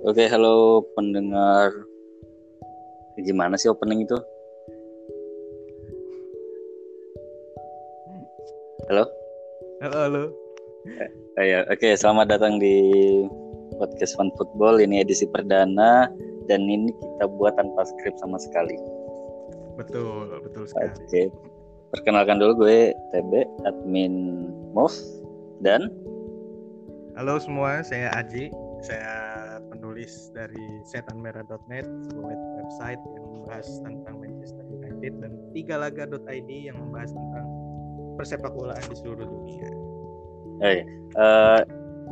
Oke, halo pendengar. Gimana sih opening itu? Halo? Halo, halo. Ayo, oke, selamat datang di podcast Fun Football. Ini edisi perdana dan ini kita buat tanpa skrip sama sekali. Betul, betul sekali. Oke. Perkenalkan dulu gue TB, admin MOV dan Halo semua, saya Aji. Saya penulis dari setanmerah.net, sebuah website yang membahas tentang Manchester United dan tigalaga.id yang membahas tentang persepak bolaan di seluruh dunia. eh, eh,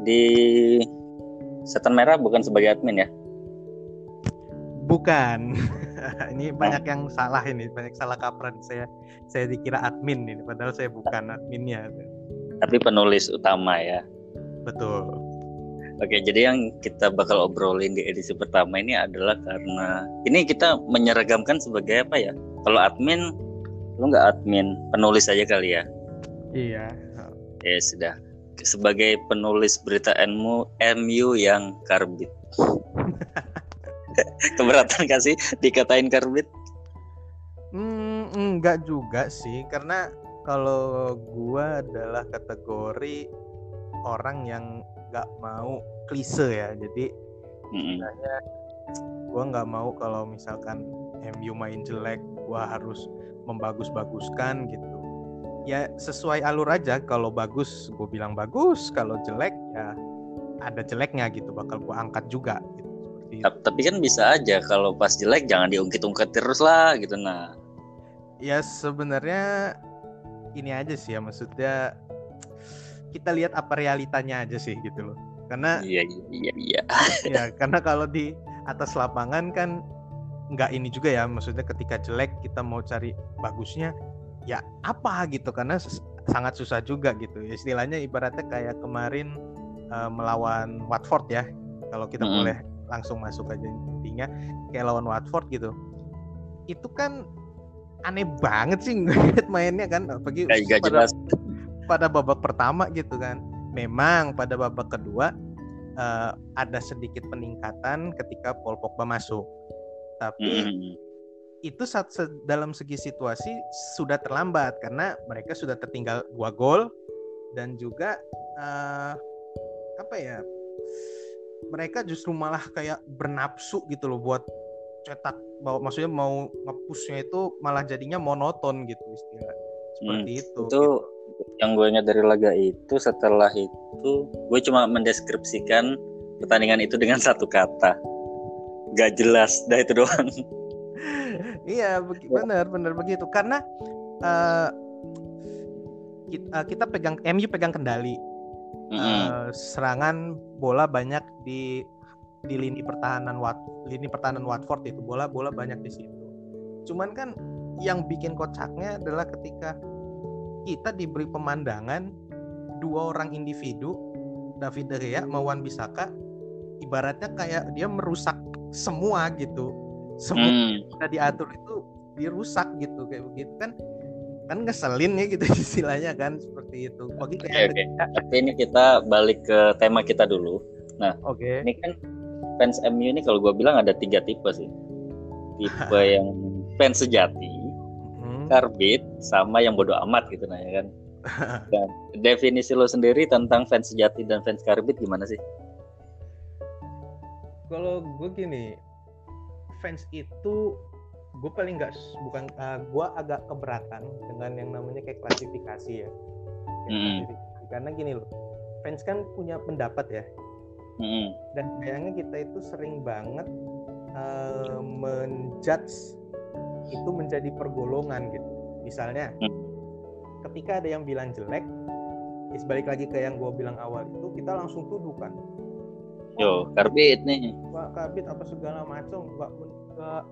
di Setan Merah bukan sebagai admin ya? Bukan. ini banyak yang salah ini, banyak salah kaprah saya. Saya dikira admin ini, padahal saya bukan adminnya. Tapi penulis utama ya. Betul. Oke, jadi yang kita bakal obrolin di edisi pertama ini adalah karena ini kita menyeragamkan sebagai apa ya? Kalau admin, lu nggak admin, penulis aja kali ya? Iya. Ya sudah. Sebagai penulis berita MU, MU yang karbit. Keberatan gak sih dikatain karbit? Hmm, enggak juga sih, karena kalau gua adalah kategori orang yang nggak mau klise ya. Jadi sebenarnya gua nggak mau kalau misalkan MU main jelek, gua harus membagus-baguskan gitu. Ya sesuai alur aja. Kalau bagus, gue bilang bagus. Kalau jelek, ya ada jeleknya gitu. Bakal gua angkat juga. Gitu. Seperti Tapi kan bisa aja kalau pas jelek jangan diungkit-ungkit terus lah gitu nah. Ya sebenarnya ini aja sih ya maksudnya kita lihat apa realitanya aja sih gitu loh. Karena Iya iya iya. iya. ya karena kalau di atas lapangan kan nggak ini juga ya maksudnya ketika jelek kita mau cari bagusnya ya apa gitu karena sangat susah juga gitu. Istilahnya ibaratnya kayak kemarin eh, melawan Watford ya. Kalau kita Mm-mm. boleh langsung masuk aja intinya kayak lawan Watford gitu. Itu kan aneh banget sih ngeliat mainnya kan apalagi Kayak gak pada, jelas. Pada babak pertama gitu kan. Memang pada babak kedua eh, ada sedikit peningkatan ketika Paul Pogba masuk. Tapi Mm-mm. itu saat se- dalam segi situasi sudah terlambat karena mereka sudah tertinggal dua gol dan juga eh, apa ya mereka justru malah kayak bernapsu gitu loh buat cetak bahwa maksudnya mau ngepushnya itu malah jadinya monoton gitu istilah seperti itu itu yang gue ingat dari laga itu setelah itu gue cuma mendeskripsikan pertandingan itu dengan satu kata. Gak jelas dah itu doang. Iya begi- benar benar begitu. Karena eh, kita, kita pegang MU pegang kendali. Mm-mm. Eh, serangan bola banyak di di lini pertahanan Wat lini pertahanan Watford itu bola bola banyak di situ. Cuman kan yang bikin kocaknya adalah ketika kita diberi pemandangan dua orang individu David De Gea maupun Bisaka ibaratnya kayak dia merusak semua gitu. Semua Mm. yang udah diatur itu dirusak gitu kayak begitu kan kan ngeselin ya gitu istilahnya kan seperti itu. Bagi kayak oke. Tapi ini kita balik ke tema kita dulu. Oke. Ini kan fans MU ini kalau gue bilang ada tiga tipe sih. Tipe yang fans sejati, Hmm. Karbit, sama yang bodoh amat gitu nah ya kan. Dan definisi lo sendiri tentang fans sejati dan fans karbit gimana sih? kalau gue gini fans itu gue paling nggak bukan gue agak keberatan dengan yang namanya kayak klasifikasi ya Kayak klasifikasi. karena gini loh fans kan punya pendapat ya Mm-mm. dan sayangnya kita itu sering banget eh, menjudge itu menjadi pergolongan gitu misalnya Hmm. ketika ada yang bilang jelek ya balik lagi ke yang gue bilang awal itu kita langsung tuduh kan Yo, karbit nih. Pak Kabit apa segala macam nggak nggak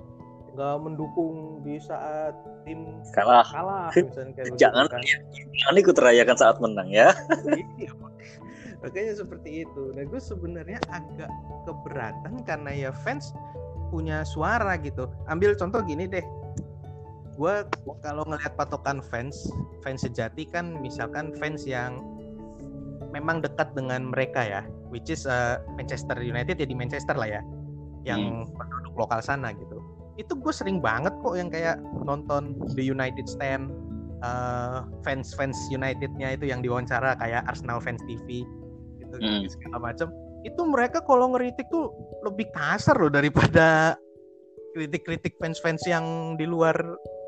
nggak mendukung di saat tim Kalah. kalah misalnya kayak Jangan begitu Jangan ikut rayakan saat menang ya. kan. Iya. makanya seperti itu nah gue sebenarnya agak keberatan karena ya fans punya suara gitu ambil contoh gini deh gue kalau ngelihat patokan fans fans sejati kan misalkan fans yang memang dekat dengan mereka ya, which is uh, Manchester United ya di Manchester lah ya, yang hmm. penduduk lokal sana gitu. Itu gue sering banget kok yang kayak nonton The United Stand, uh, fans fans Unitednya itu yang diwawancara kayak Arsenal fans TV gitu hmm. segala macam. Itu mereka kalau ngeritik tuh lebih kasar loh daripada kritik-kritik fans-fans yang di luar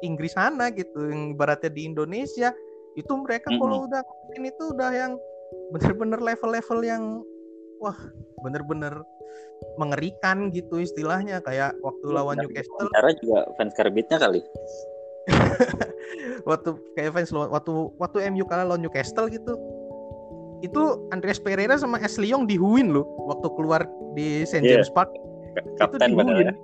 Inggris sana gitu, yang baratnya di Indonesia itu mereka -hmm. kalau udah ini tuh udah yang bener-bener level-level yang wah bener-bener mengerikan gitu istilahnya kayak waktu iya, lawan Newcastle. Cara juga fans karbitnya kali. waktu kayak fans waktu waktu MU kalah lawan Newcastle gitu. Itu Andreas Pereira sama Ashley Young dihuin loh waktu keluar di St yeah. James Park. Kapten itu. Ya.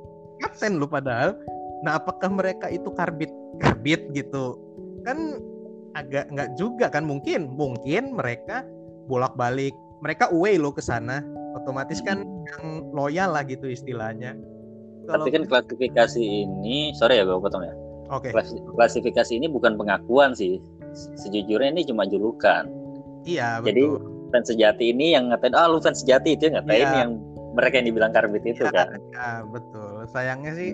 Kapten lo padahal. Nah, apakah mereka itu karbit karbit gitu? Kan agak nggak juga kan mungkin mungkin mereka bolak-balik mereka away lo ke sana otomatis kan yang loyal lah gitu istilahnya Kalau... tapi kan klasifikasi ini sorry ya gue potong ya oke okay. klasifikasi ini bukan pengakuan sih sejujurnya ini cuma julukan iya betul. jadi fans sejati ini yang ngatain ah lu fans sejati itu ngatain iya. yang mereka yang dibilang karbit itu ya, kan ya betul sayangnya sih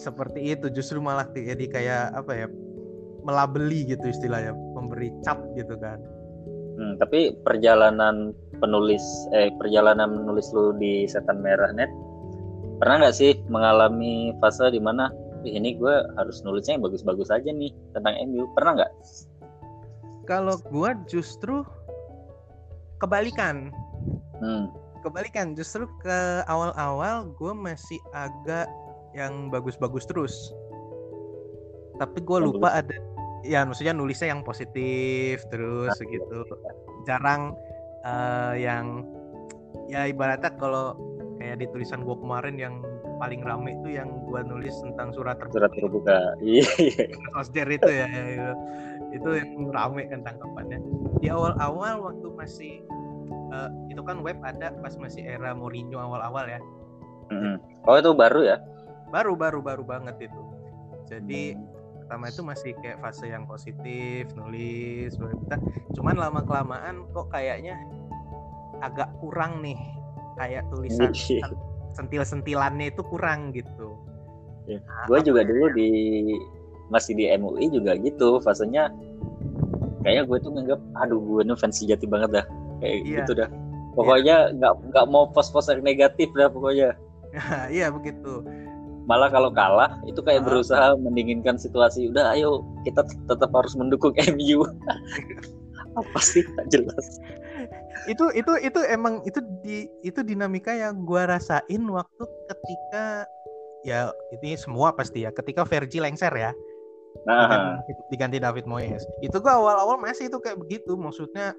seperti itu. Justru malah jadi kayak apa ya melabeli gitu istilahnya memberi cap gitu kan. Hmm, tapi perjalanan penulis eh perjalanan menulis lu di setan merah net pernah nggak sih mengalami fase di mana ini gue harus nulisnya yang bagus-bagus aja nih tentang MU pernah nggak? Kalau gue justru kebalikan. Hmm. Kebalikan. Justru ke awal-awal gue masih agak yang bagus-bagus terus. Tapi gue lupa ada ya maksudnya nulisnya yang positif terus gitu. jarang uh, yang ya ibaratnya kalau kayak di tulisan gue kemarin yang paling rame itu yang gue nulis tentang surat terbuka. Surat terbuka. Iya Osder itu ya, ya itu, itu yang rame kan tangkapannya. Di awal-awal waktu masih uh, itu kan web ada pas masih era Mourinho awal-awal ya. Mm-hmm. oh itu baru ya? Baru baru baru banget itu. Jadi pertama itu masih kayak fase yang positif nulis kita. Cuman lama kelamaan kok kayaknya agak kurang nih kayak tulisan iya. sentil-sentilannya itu kurang gitu. Ya. nah, gue juga dulu di masih di MUI juga gitu fasenya. Kayaknya gue tuh nganggap aduh gue nih fans sejati banget dah kayak iya. gitu dah pokoknya nggak iya. nggak mau post-post yang negatif dah pokoknya iya begitu malah kalau kalah itu kayak uh. berusaha mendinginkan situasi udah ayo kita tetap harus mendukung MU apa sih tak jelas itu itu itu emang itu di itu dinamika yang gua rasain waktu ketika ya ini semua pasti ya ketika Vergi lengser ya nah. diganti David Moyes itu gua awal-awal masih itu kayak begitu maksudnya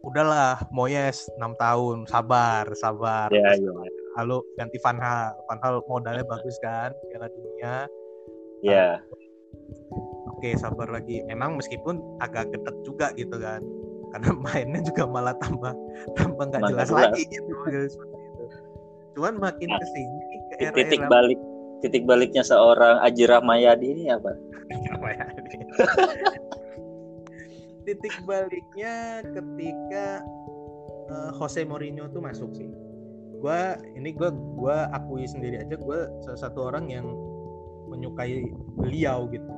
udahlah Moyes enam tahun sabar sabar. Ya, ya lalu ganti Van Hal Van Hal modalnya bagus kan Piala Dunia. Ya yeah. oke sabar lagi. Emang meskipun agak gedet juga gitu kan karena mainnya juga malah tambah tambah nggak jelas, jelas. lagi gitu, gitu cuman makin nah, ke sini ke era, titik balik titik baliknya seorang Aji Rahmayadi ini apa titik baliknya ketika uh, Jose Mourinho tuh masuk sih. Gue ini gue gue akui sendiri aja gue salah satu orang yang menyukai beliau gitu.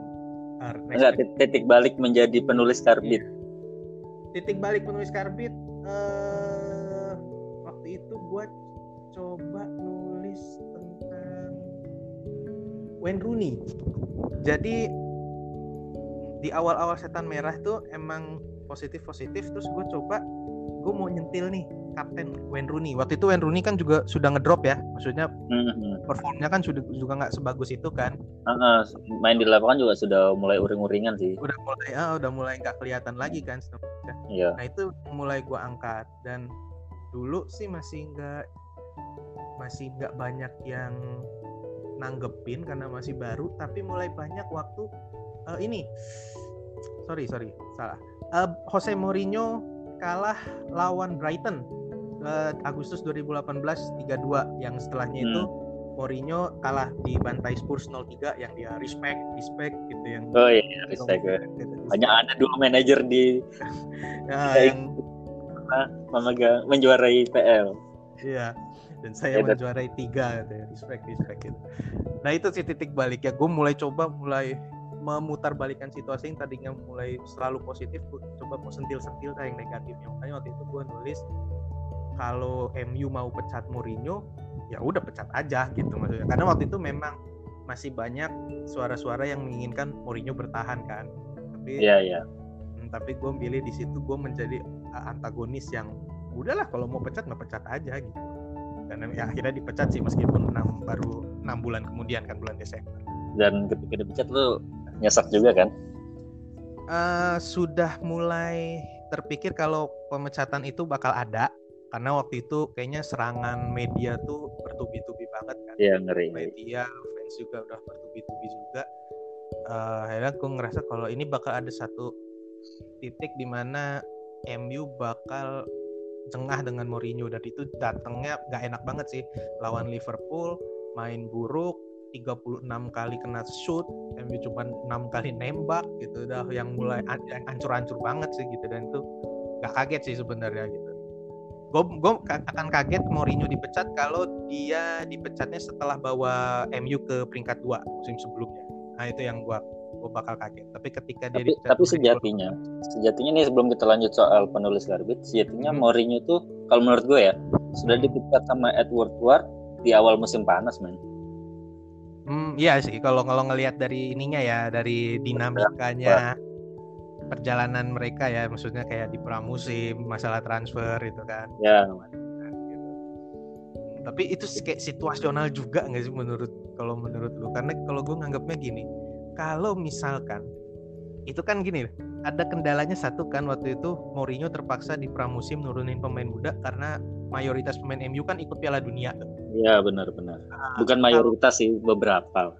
Enggak, titik balik menjadi penulis karbit. Iya. titik balik penulis karbit uh, waktu itu gue coba nulis tentang Wayne Rooney. Jadi di awal-awal setan merah tuh emang positif positif terus gue coba gue mau nyentil nih kapten Wayne Rooney. Waktu itu Wayne Rooney kan juga sudah ngedrop ya, maksudnya mm-hmm. performnya kan sudah juga nggak sebagus itu kan. Uh, uh, main di lapangan juga sudah mulai uring-uringan sih. Udah mulai, ah, udah mulai nggak kelihatan lagi kan. Iya. Nah itu mulai gue angkat dan dulu sih masih nggak masih nggak banyak yang nanggepin karena masih baru, tapi mulai banyak waktu uh, ini. Sorry sorry salah. Uh, Jose Mourinho kalah lawan Brighton uh, Agustus 2018 3-2 yang setelahnya hmm. itu Mourinho kalah di bantai Spurs 0-3 yang dia respect respect gitu yang Oh iya respect gitu, gitu. hanya ada dua manajer di nah, yang memegang menjuarai PL. Iya. Dan saya ya, menjuarai tiga gitu ya. Respect, respect gitu. Nah itu sih titik balik ya. Gue mulai coba mulai memutar balikan situasi yang tadinya mulai selalu positif coba mau sentil-sentil yang negatifnya. Makanya waktu itu gue nulis kalau MU mau pecat Mourinho ya udah pecat aja gitu maksudnya. Karena waktu itu memang masih banyak suara-suara yang menginginkan Mourinho bertahan kan. Tapi iya iya. Hmm, tapi gue pilih di situ gue menjadi antagonis yang udahlah kalau mau pecat nggak pecat aja gitu. Dan ya, akhirnya dipecat sih meskipun 6, baru enam bulan kemudian kan bulan Desember. Dan ketika dipecat lu nyesek juga kan? Uh, sudah mulai terpikir kalau pemecatan itu bakal ada karena waktu itu kayaknya serangan media tuh bertubi-tubi banget kan. Iya ngeri media fans juga udah bertubi-tubi juga. Uh, akhirnya aku ngerasa kalau ini bakal ada satu titik di mana MU bakal jengah dengan Mourinho dan itu datangnya nggak enak banget sih. Lawan Liverpool main buruk 36 kali kena shoot, MU cuma 6 kali nembak gitu udah yang mulai yang ancur-ancur banget sih gitu dan itu gak kaget sih sebenarnya gitu. Gue gue akan kaget Mourinho dipecat kalau dia dipecatnya setelah bawa MU ke peringkat 2 musim sebelumnya. Nah itu yang gue gue bakal kaget. Tapi ketika dia tapi, dipecat tapi sejatinya sejatinya nih sebelum kita lanjut soal penulis Garbit, sejatinya hmm. Mourinho tuh kalau menurut gue ya sudah dipecat sama Edward Ward di awal musim panas men Hmm, iya sih kalau kalau ngelihat dari ininya ya dari dinamikanya perjalanan mereka ya maksudnya kayak di pramusim masalah transfer itu kan. Ya. gitu. Tapi itu kayak situasional juga nggak sih menurut kalau menurut lu? Karena kalau gue nganggapnya gini, kalau misalkan itu kan gini, ada kendalanya satu kan waktu itu Mourinho terpaksa di pramusim nurunin pemain muda karena mayoritas pemain MU kan ikut Piala Dunia. Iya benar-benar. Nah, Bukan mayoritas sih beberapa.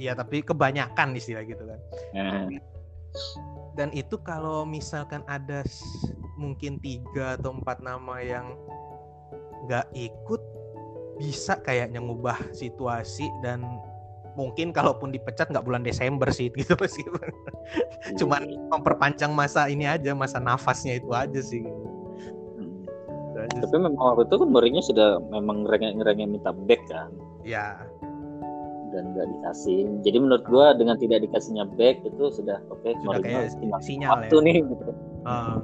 Iya tapi kebanyakan istilah gitu kan. Nah. Dan itu kalau misalkan ada mungkin tiga atau empat nama yang nggak ikut bisa kayaknya ngubah situasi dan mungkin kalaupun dipecat nggak bulan Desember sih gitu meskipun cuman iya. memperpanjang masa ini aja masa nafasnya itu aja sih gitu. Hmm. Tapi memang waktu itu kan Mourinho sudah memang ngerengek minta back kan. Ya. Dan nggak dikasih. Jadi menurut gua dengan tidak dikasihnya back itu sudah oke okay, Mourinho sinyal waktu ya. nih gitu. Uh.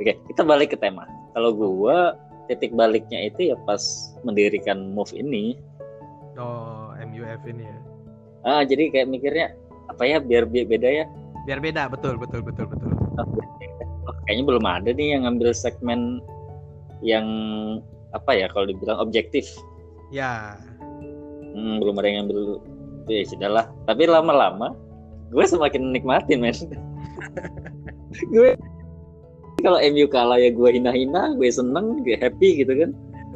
Oke, kita balik ke tema. Kalau gua titik baliknya itu ya pas mendirikan move ini. Oh, MUF ini ya ah jadi kayak mikirnya apa ya biar beda ya biar beda betul betul betul betul oh, kayaknya belum ada nih yang ngambil segmen yang apa ya kalau dibilang objektif. Ya. Hmm, belum ada yang ngambil itu ya sudahlah tapi lama-lama gue semakin nikmatin men. Gue kalau MU kalah ya gue hina-hina gue seneng gue happy gitu kan.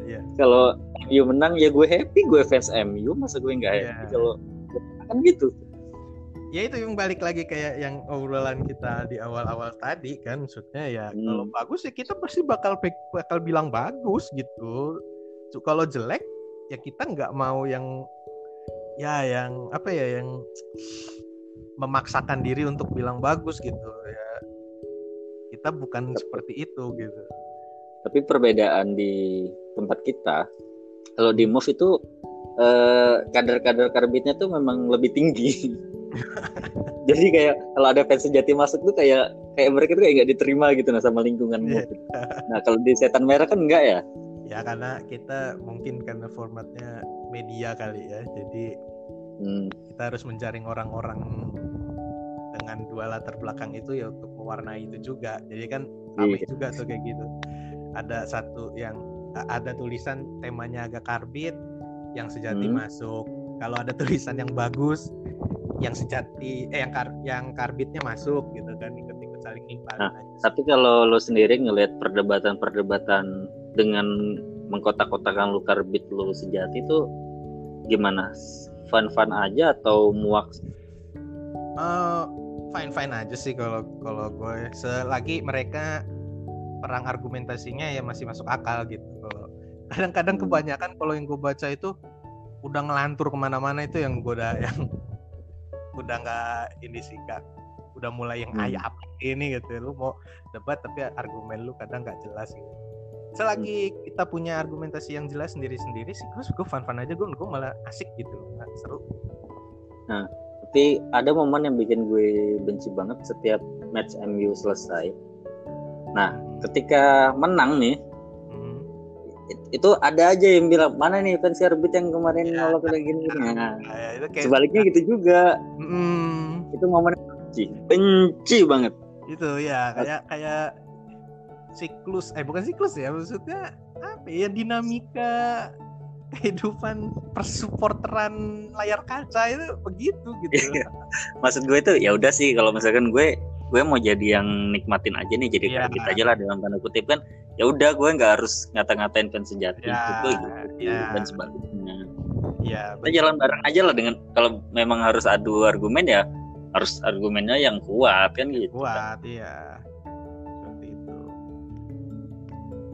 Yeah. kalau MU menang ya gue happy gue fans MU masa gue nggak happy yeah. kalau kan gitu ya itu yang balik lagi kayak yang obrolan kita di awal-awal tadi kan maksudnya ya hmm. kalau bagus ya kita pasti bakal bakal bilang bagus gitu. So, kalau jelek ya kita nggak mau yang ya yang apa ya yang memaksakan diri untuk bilang bagus gitu. Ya kita bukan seperti itu gitu. Tapi perbedaan di tempat kita kalau di move itu eh, kadar-kadar karbitnya tuh memang lebih tinggi jadi kayak kalau ada fans sejati masuk tuh kayak kayak mereka tuh kayak nggak diterima gitu nah sama lingkungan yeah. move nah kalau di setan merah kan enggak ya ya karena kita mungkin karena formatnya media kali ya jadi hmm. kita harus menjaring orang-orang dengan dua latar belakang itu ya untuk mewarnai itu juga jadi kan ramai yeah. juga tuh kayak gitu ada satu yang ada tulisan temanya agak karbit yang sejati hmm. masuk kalau ada tulisan yang bagus yang sejati eh yang kar yang karbitnya masuk gitu kan ikut-ikut saling nimpalin nah, tapi kalau lo sendiri ngelihat perdebatan-perdebatan dengan mengkotak-kotakan lu karbit lu sejati itu gimana? Fun-fun aja atau muak? Uh, fine-fine aja sih kalau kalau gue. Selagi mereka perang argumentasinya ya masih masuk akal gitu. Kadang-kadang kebanyakan kalau yang gue baca itu udah ngelantur ke mana-mana itu yang gue udah yang udah nggak ini sih kak udah mulai yang Hmm. ayah apa ini gitu lu mau debat tapi argumen lu kadang nggak jelas gitu selagi Hmm. kita punya argumentasi yang jelas sendiri-sendiri sih gue gue fun-fun aja gue gue malah asik gitu nggak seru Tapi ada momen yang bikin gue benci banget setiap match MU selesai. Nah, ketika menang nih, Hmm. Itu ada aja yang bilang mana nih fans Arbit yang kemarin Ya, nolak kayak gini. Nah, Kayak itu kayak sebaliknya gitu juga. Hmm, Itu momen benci, benci banget. itu ya kayak kayak siklus eh bukan siklus ya maksudnya apa ya dinamika kehidupan persupporteran layar kaca itu begitu gitu Iya. Maksud gue itu ya udah sih kalau misalkan gue gue mau jadi yang nikmatin aja nih jadi Iya. Arbit aja lah dalam tanda kutip kan ya udah gue nggak harus ngata-ngatain fans sejati Ya, itu gitu ya. dan sebagainya. ya kita jalan bareng aja lah dengan kalau memang harus adu argumen ya harus argumennya yang kuat kan gitu kuat iya seperti itu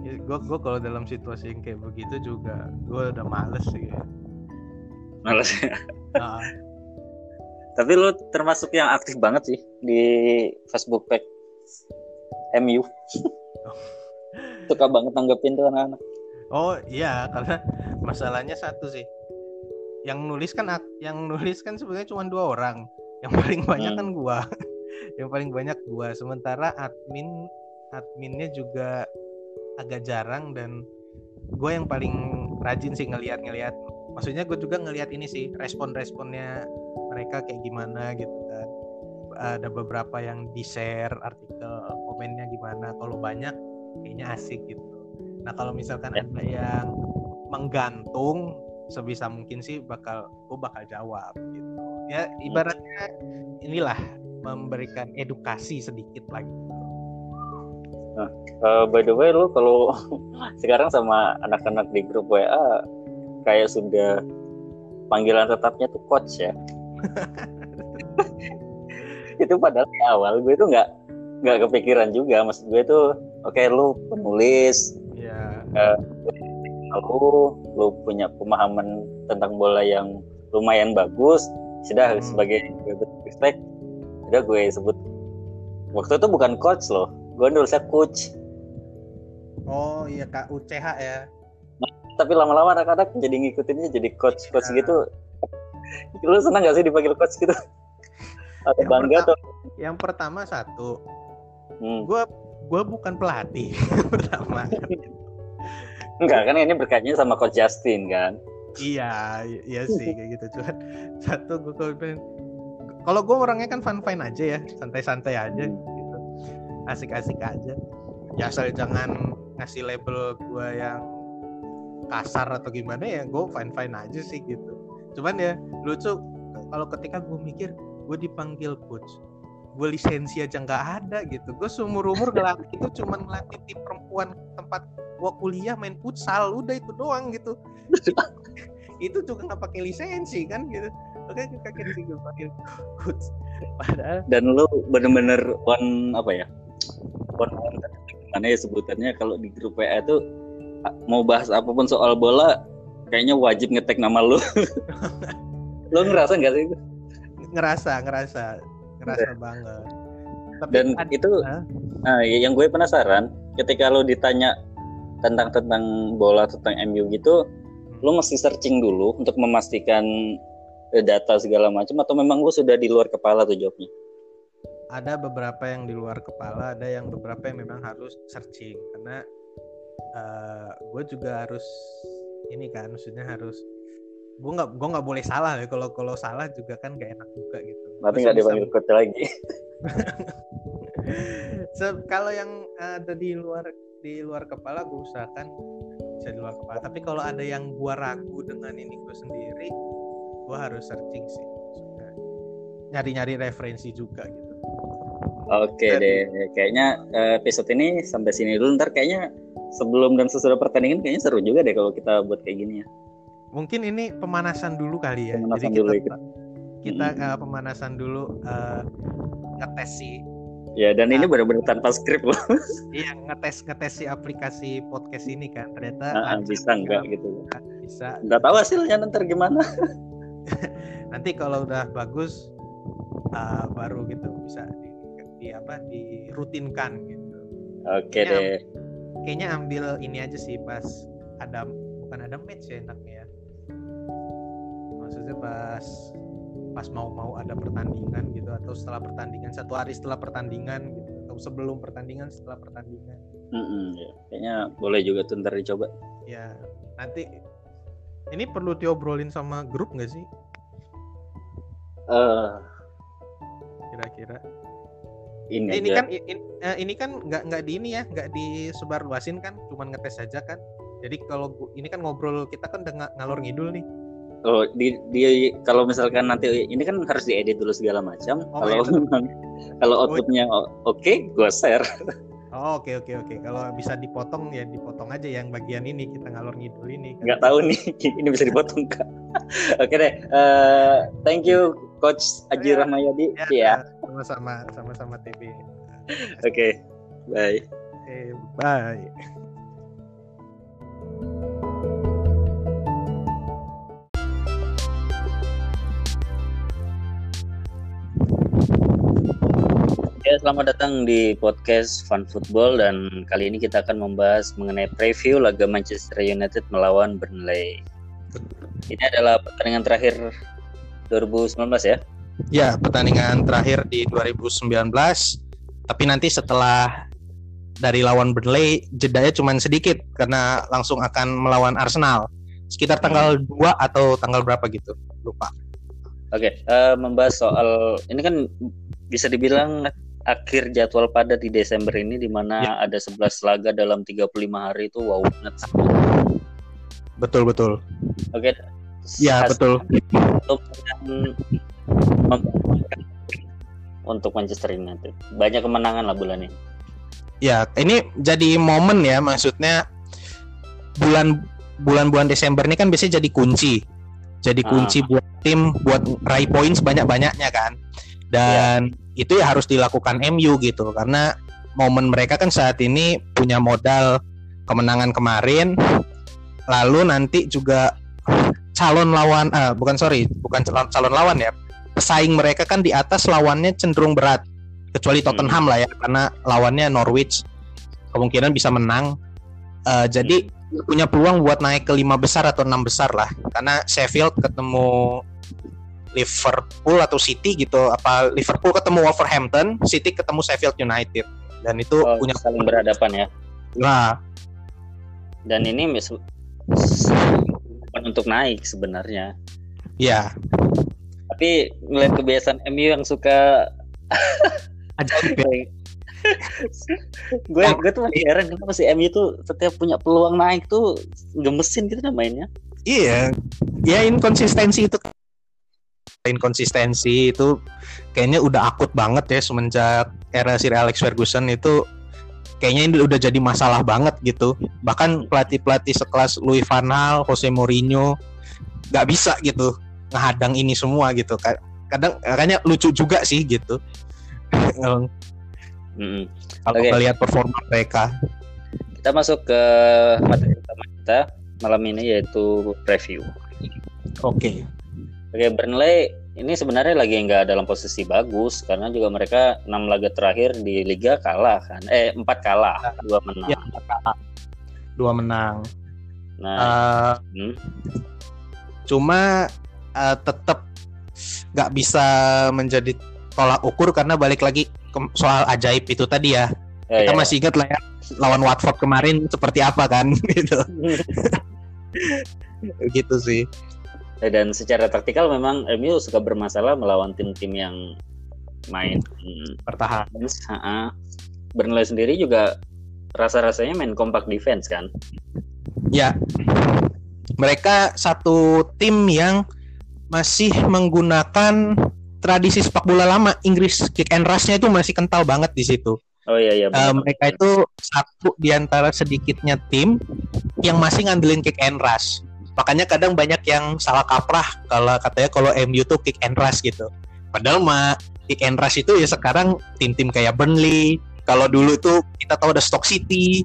ya, gue gue kalau dalam situasi yang kayak begitu juga gue udah males sih ya. Males. Nah, tapi lu termasuk yang aktif banget sih di Facebook page MU suka banget tanggepin tuh anak-anak. Oh iya karena masalahnya satu sih. Yang nulis kan yang nulis kan sebenarnya cuma dua orang. Yang paling banyak Hmm. kan gua. Yang paling banyak gua. Sementara admin adminnya juga agak jarang dan gue yang paling rajin sih ngelihat-ngelihat maksudnya gue juga ngelihat ini sih respon-responnya mereka kayak gimana gitu kan. Ada beberapa yang di share artikel komennya gimana kalau banyak kayaknya asik gitu. Nah kalau misalkan Ya. ada yang menggantung sebisa mungkin sih bakal gue bakal jawab gitu. Ya ibaratnya inilah memberikan edukasi sedikit lagi Eh, by the way lu kalau sekarang sama anak-anak di grup WA kayak sudah panggilan tetapnya tuh coach ya itu padahal di awal gue tuh nggak nggak kepikiran juga. Maksud gue tuh oke lu penulis ya lu lu punya pemahaman tentang bola yang lumayan bagus sudah Hmm. sebagai respect udah gue sebut. Waktu itu bukan coach loh gue nulisnya coach. Oh iya kak UCH ya. Tapi lama-lama anak-anak jadi ngikutinnya jadi coach coach Ya. gitu lu senang gak sih dipanggil coach gitu? Atau Yang bangga pertama- tuh yang pertama satu hmm. gue gue bukan pelatih pertama. Enggak kan ini berkaitannya sama coach Justin kan? Iya iya sih kayak gitu cuman satu gue kalau pengen- kalau gue orangnya kan fun fine aja ya santai-santai aja gitu. Asik-asik aja. Ya asal jangan ngasih label gue yang kasar atau gimana ya gue fine fine aja sih gitu cuman ya lucu kalau ketika gue mikir gue dipanggil coach gue lisensi aja nggak ada gitu. Gue seumur umur ngelatih itu cuman ngelatih tim perempuan tempat gue kuliah main futsal udah itu doang gitu. Itu juga nggak pakai lisensi kan gitu. Oke kaget sih gue panggil coach. Padahal dan lu bener-bener one apa ya one one gimana ya sebutannya kalau di grup WA itu mau bahas apa pun soal bola kayaknya wajib ngetek nama lu. Lu ngerasa nggak sih? Ngerasa ngerasa. Ngerasa banget. Tapi dan ad- itu Hah? nah, ya- yang gue penasaran ketika lu ditanya tentang tentang bola tentang MU gitu lu mesti searching dulu untuk memastikan eh, data segala macam atau memang lu sudah di luar kepala tuh jawabnya? Ada beberapa yang di luar kepala ada yang beberapa yang memang harus searching. Karena gue juga harus ini kan maksudnya harus gue nggak gue nggak boleh salah ya kalau kalau salah juga kan gak enak juga gitu. Nanti nggak dipanggil coach lagi. Se- kalau yang ada di luar di luar kepala gue usahakan bisa di luar kepala. Tapi kalau ada yang gue ragu dengan ini gue sendiri gue harus searching sih nyari-nyari referensi juga gitu Oke deh, kayaknya eh, episode ini sampai sini dulu. Ntar kayaknya sebelum dan sesudah pertandingan kayaknya seru juga deh kalau kita buat kayak gini ya. mungkin ini pemanasan dulu kali ya Pemanasan jadi dulu, kita kita Mm-mm. uh, pemanasan dulu uh, ngetes si Ya dan ini Ah. benar-benar tanpa skrip loh. iya ngetes ngetes si aplikasi podcast ini kan ternyata Ah, lancar bisa nggak gitu. bisa Nggak tahu hasilnya ntar gimana. nanti kalau udah bagus uh, baru gitu bisa di di apa dirutinkan gitu. Oke Kayaknya- deh. Kayaknya ambil ini aja sih pas ada bukan ada match ya enaknya ya. Maksudnya pas pas mau-mau ada pertandingan gitu atau setelah pertandingan satu hari setelah pertandingan gitu atau sebelum pertandingan setelah pertandingan Mm-mm, ya. Kayaknya boleh juga tuh ntar dicoba. ya nanti ini perlu diobrolin sama grup nggak sih Eh, kira-kira ini, ini aja. kan i- in- eh, ini kan nggak nggak di ini ya nggak disebar luasin kan cuman ngetes saja kan jadi kalau ini kan ngobrol kita kan udah nga- ngalor ngidul nih Oh, di, di kalau misalkan nanti ini kan harus diedit dulu segala macam. Oh, kalau iya, memang kalau outputnya o- oke, gue share. oh oke oke oke kalau bisa dipotong ya dipotong aja yang bagian ini kita ngalor ngidul ini kan. Nggak tahu nih, ini bisa dipotong kak. oke deh. eh, thank you, Coach Aji Ya. Rahmayadi. ya, Ya. Sama-sama sama-sama TB Oke. Bye. oke bye Ya, selamat datang di podcast Fun Football dan kali ini kita akan membahas mengenai preview laga Manchester United melawan Burnley. Ini adalah pertandingan terakhir 2019 ya. Ya pertandingan terakhir di 2019 tapi nanti setelah dari lawan Burnley jedanya cuma sedikit karena langsung akan melawan Arsenal. Sekitar tanggal 2 atau tanggal berapa gitu? Lupa. Oke, eh, membahas soal ini kan bisa dibilang akhir jadwal padat di Desember ini di mana ada 11 laga dalam 35 hari itu wow banget. betul betul. Oke. ya Has- betul. untuk untuk Manchester United. Banyak kemenangan lah bulan ini. ya ini jadi momen ya maksudnya bulan bulan-bulan Desember ini kan biasanya jadi kunci jadi Ah. kunci buat tim buat raih poin sebanyak-banyaknya kan dan itu ya harus dilakukan MU gitu karena momen mereka kan saat ini punya modal kemenangan kemarin lalu nanti juga calon lawan ah bukan sorry bukan calon, calon lawan ya pesaing mereka kan di atas lawannya cenderung berat. Kecuali Tottenham lah ya karena lawannya Norwich. Kemungkinan bisa menang. Eh, jadi punya peluang buat naik ke lima besar atau enam besar lah. Karena Sheffield ketemu Liverpool atau City gitu. Apa Liverpool ketemu Wolverhampton City ketemu Sheffield United. Dan itu Oh, punya saling berhadapan ya. nah Dan ini bukan untuk naik sebenarnya. ya Tapi ngeliat kebiasaan MU yang suka ajaib ya. gue gue tuh masih heran kenapa si MU tuh setiap punya peluang naik tuh gemesin gitu mainnya. iya. Ya inkonsistensi itu. Inkonsistensi itu kayaknya udah akut banget ya semenjak era Sir Alex Ferguson itu kayaknya ini udah jadi masalah banget gitu. Bahkan pelatih-pelatih sekelas Louis van Gaal, Jose Mourinho nggak bisa gitu ngehadang ini semua gitu. Ka- kadang makanya lucu juga sih gitu. Kalau Mm-mm. kalau Oke. lihat performa mereka. Kita masuk ke materi utama kita malam ini yaitu preview. oke. Oke, Burnley ini sebenarnya lagi nggak dalam posisi bagus karena juga mereka enam laga terakhir di liga kalah kan, eh empat kalah, dua menang. ya dua menang. Nah, Eh, hmm, cuma eh, tetap nggak bisa menjadi tolak ukur karena balik lagi ke soal ajaib itu tadi ya eh, kita ya. masih ingat lah ya lawan Watford kemarin seperti apa kan gitu gitu sih Dan secara taktikal memang MU suka bermasalah melawan tim-tim yang main. Ha-ha. Burnley sendiri juga rasa-rasanya main kompak defense kan. ya mereka satu tim yang masih menggunakan tradisi sepak bola lama Inggris kick and rush-nya itu masih kental banget di situ Oh iya iya. Benar. mereka itu satu di antara sedikitnya tim yang masih ngandelin kick and rush. Makanya kadang banyak yang salah kaprah kalau katanya kalau MU tuh kick and rush gitu. Padahal mah kick and rush itu ya sekarang tim-tim kayak Burnley. Kalau dulu tuh kita tahu ada Stoke City,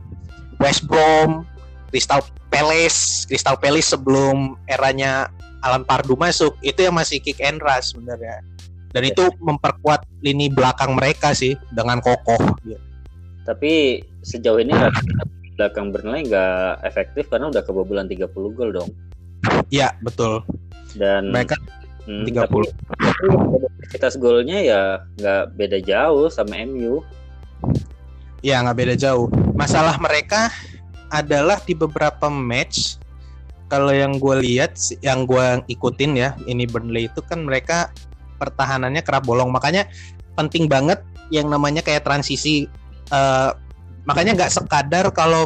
West Brom, Crystal Palace, Crystal Palace sebelum eranya Alan Pardew masuk itu yang masih kick and rush sebenarnya. dan itu memperkuat lini belakang mereka sih dengan kokoh. Gitu. Tapi sejauh ini belakang Burnley nggak efektif karena udah kebobolan 30 gol dong. Iya betul. Dan Mereka hmm, 30. tapi efektivitas golnya ya nggak beda jauh sama MU. Ya nggak beda jauh. Masalah mereka adalah di beberapa match. Kalau yang gue lihat, yang gue ikutin ya, ini Burnley itu kan mereka pertahanannya kerap bolong. Makanya penting banget yang namanya kayak transisi. eh, makanya nggak sekadar kalau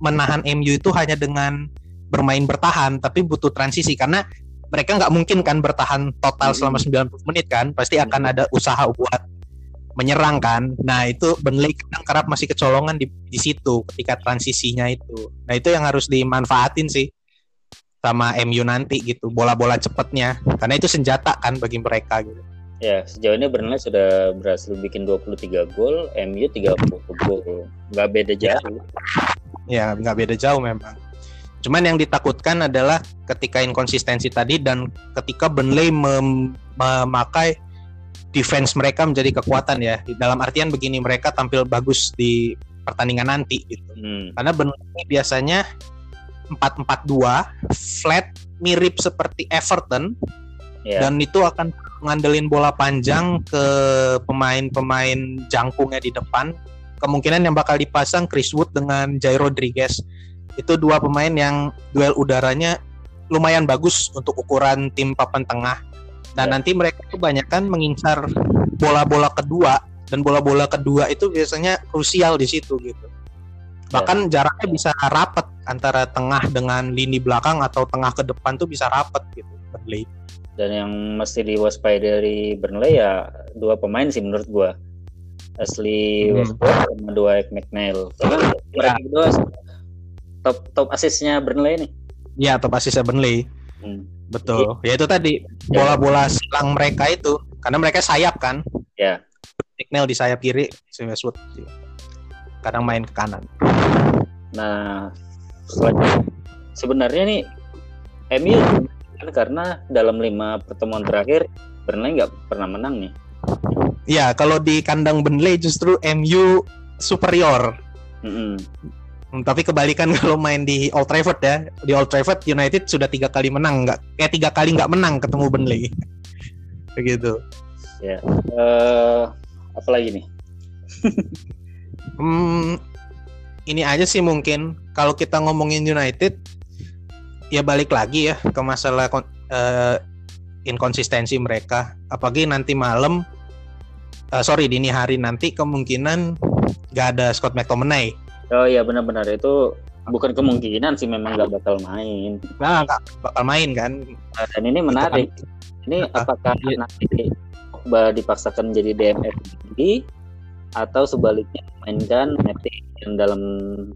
menahan MU itu hanya dengan bermain bertahan, tapi butuh transisi karena mereka nggak mungkin kan bertahan total selama 90 menit kan, pasti akan ada usaha buat menyerang kan. Nah itu Burnley kadang kerap masih kecolongan di, di situ ketika transisinya itu. Nah itu yang harus dimanfaatin sih sama MU nanti gitu bola-bola cepetnya karena itu senjata kan bagi mereka gitu. Ya, sejauh ini Burnley sudah berhasil bikin 23 gol, MU 30 gol. Nggak beda jauh. Ya nggak beda jauh memang. Cuman yang ditakutkan adalah ketika inkonsistensi tadi dan ketika Burnley mem- memakai defense mereka menjadi kekuatan ya. Dalam artian begini mereka tampil bagus di pertandingan nanti gitu. Hmm. Karena Burnley biasanya 4-4-2 flat mirip seperti Everton Ya. dan itu akan ngandelin bola panjang ke pemain-pemain jangkungnya di depan. Kemungkinan yang bakal dipasang Chris Wood dengan Jai Rodriguez. Itu dua pemain yang duel udaranya lumayan bagus untuk ukuran tim papan tengah. Dan Ya. nanti mereka kebanyakan mengincar bola-bola kedua dan bola-bola kedua itu biasanya krusial di situ gitu. Bahkan jaraknya bisa rapat antara tengah dengan lini belakang atau tengah ke depan tuh bisa rapat gitu. Burnley. Dan yang mesti diwaspadai dari Burnley ya dua pemain sih menurut gua. Ashley Hmm. Sama Dwight McNeil. Karena mereka berdua top top asisnya Burnley nih. Ya, top asisnya Burnley. Hmm. Betul. Ya itu tadi bola-bola silang mereka itu karena mereka sayap kan. Ya. McNeil di sayap kiri, si Westwood kadang main ke kanan. Nah, sebenarnya nih MU kan karena dalam lima pertemuan terakhir Burnley nggak pernah menang nih. Ya, kalau di kandang Burnley justru MU superior. Mm-mm. Hmm, Tapi kebalikan kalau main di Old Trafford ya, di Old Trafford United sudah tiga kali menang, nggak kayak tiga kali nggak menang ketemu Burnley. Begitu. Ya. Eh, apa lagi nih? Hmm, ini aja sih mungkin kalau kita ngomongin United ya balik lagi ya ke masalah eh, inkonsistensi mereka. Apalagi nanti malam, eh, sorry dini hari nanti kemungkinan nggak ada Scott McTominay. Oh iya benar-benar itu bukan kemungkinan sih memang nggak bakal main. Nah nggak bakal main kan? Nah, Dan ini menarik. Ini Apa? apakah Iya. nanti Pogba dipaksakan jadi DMF lagi atau sebaliknya mainkan Matic yang dalam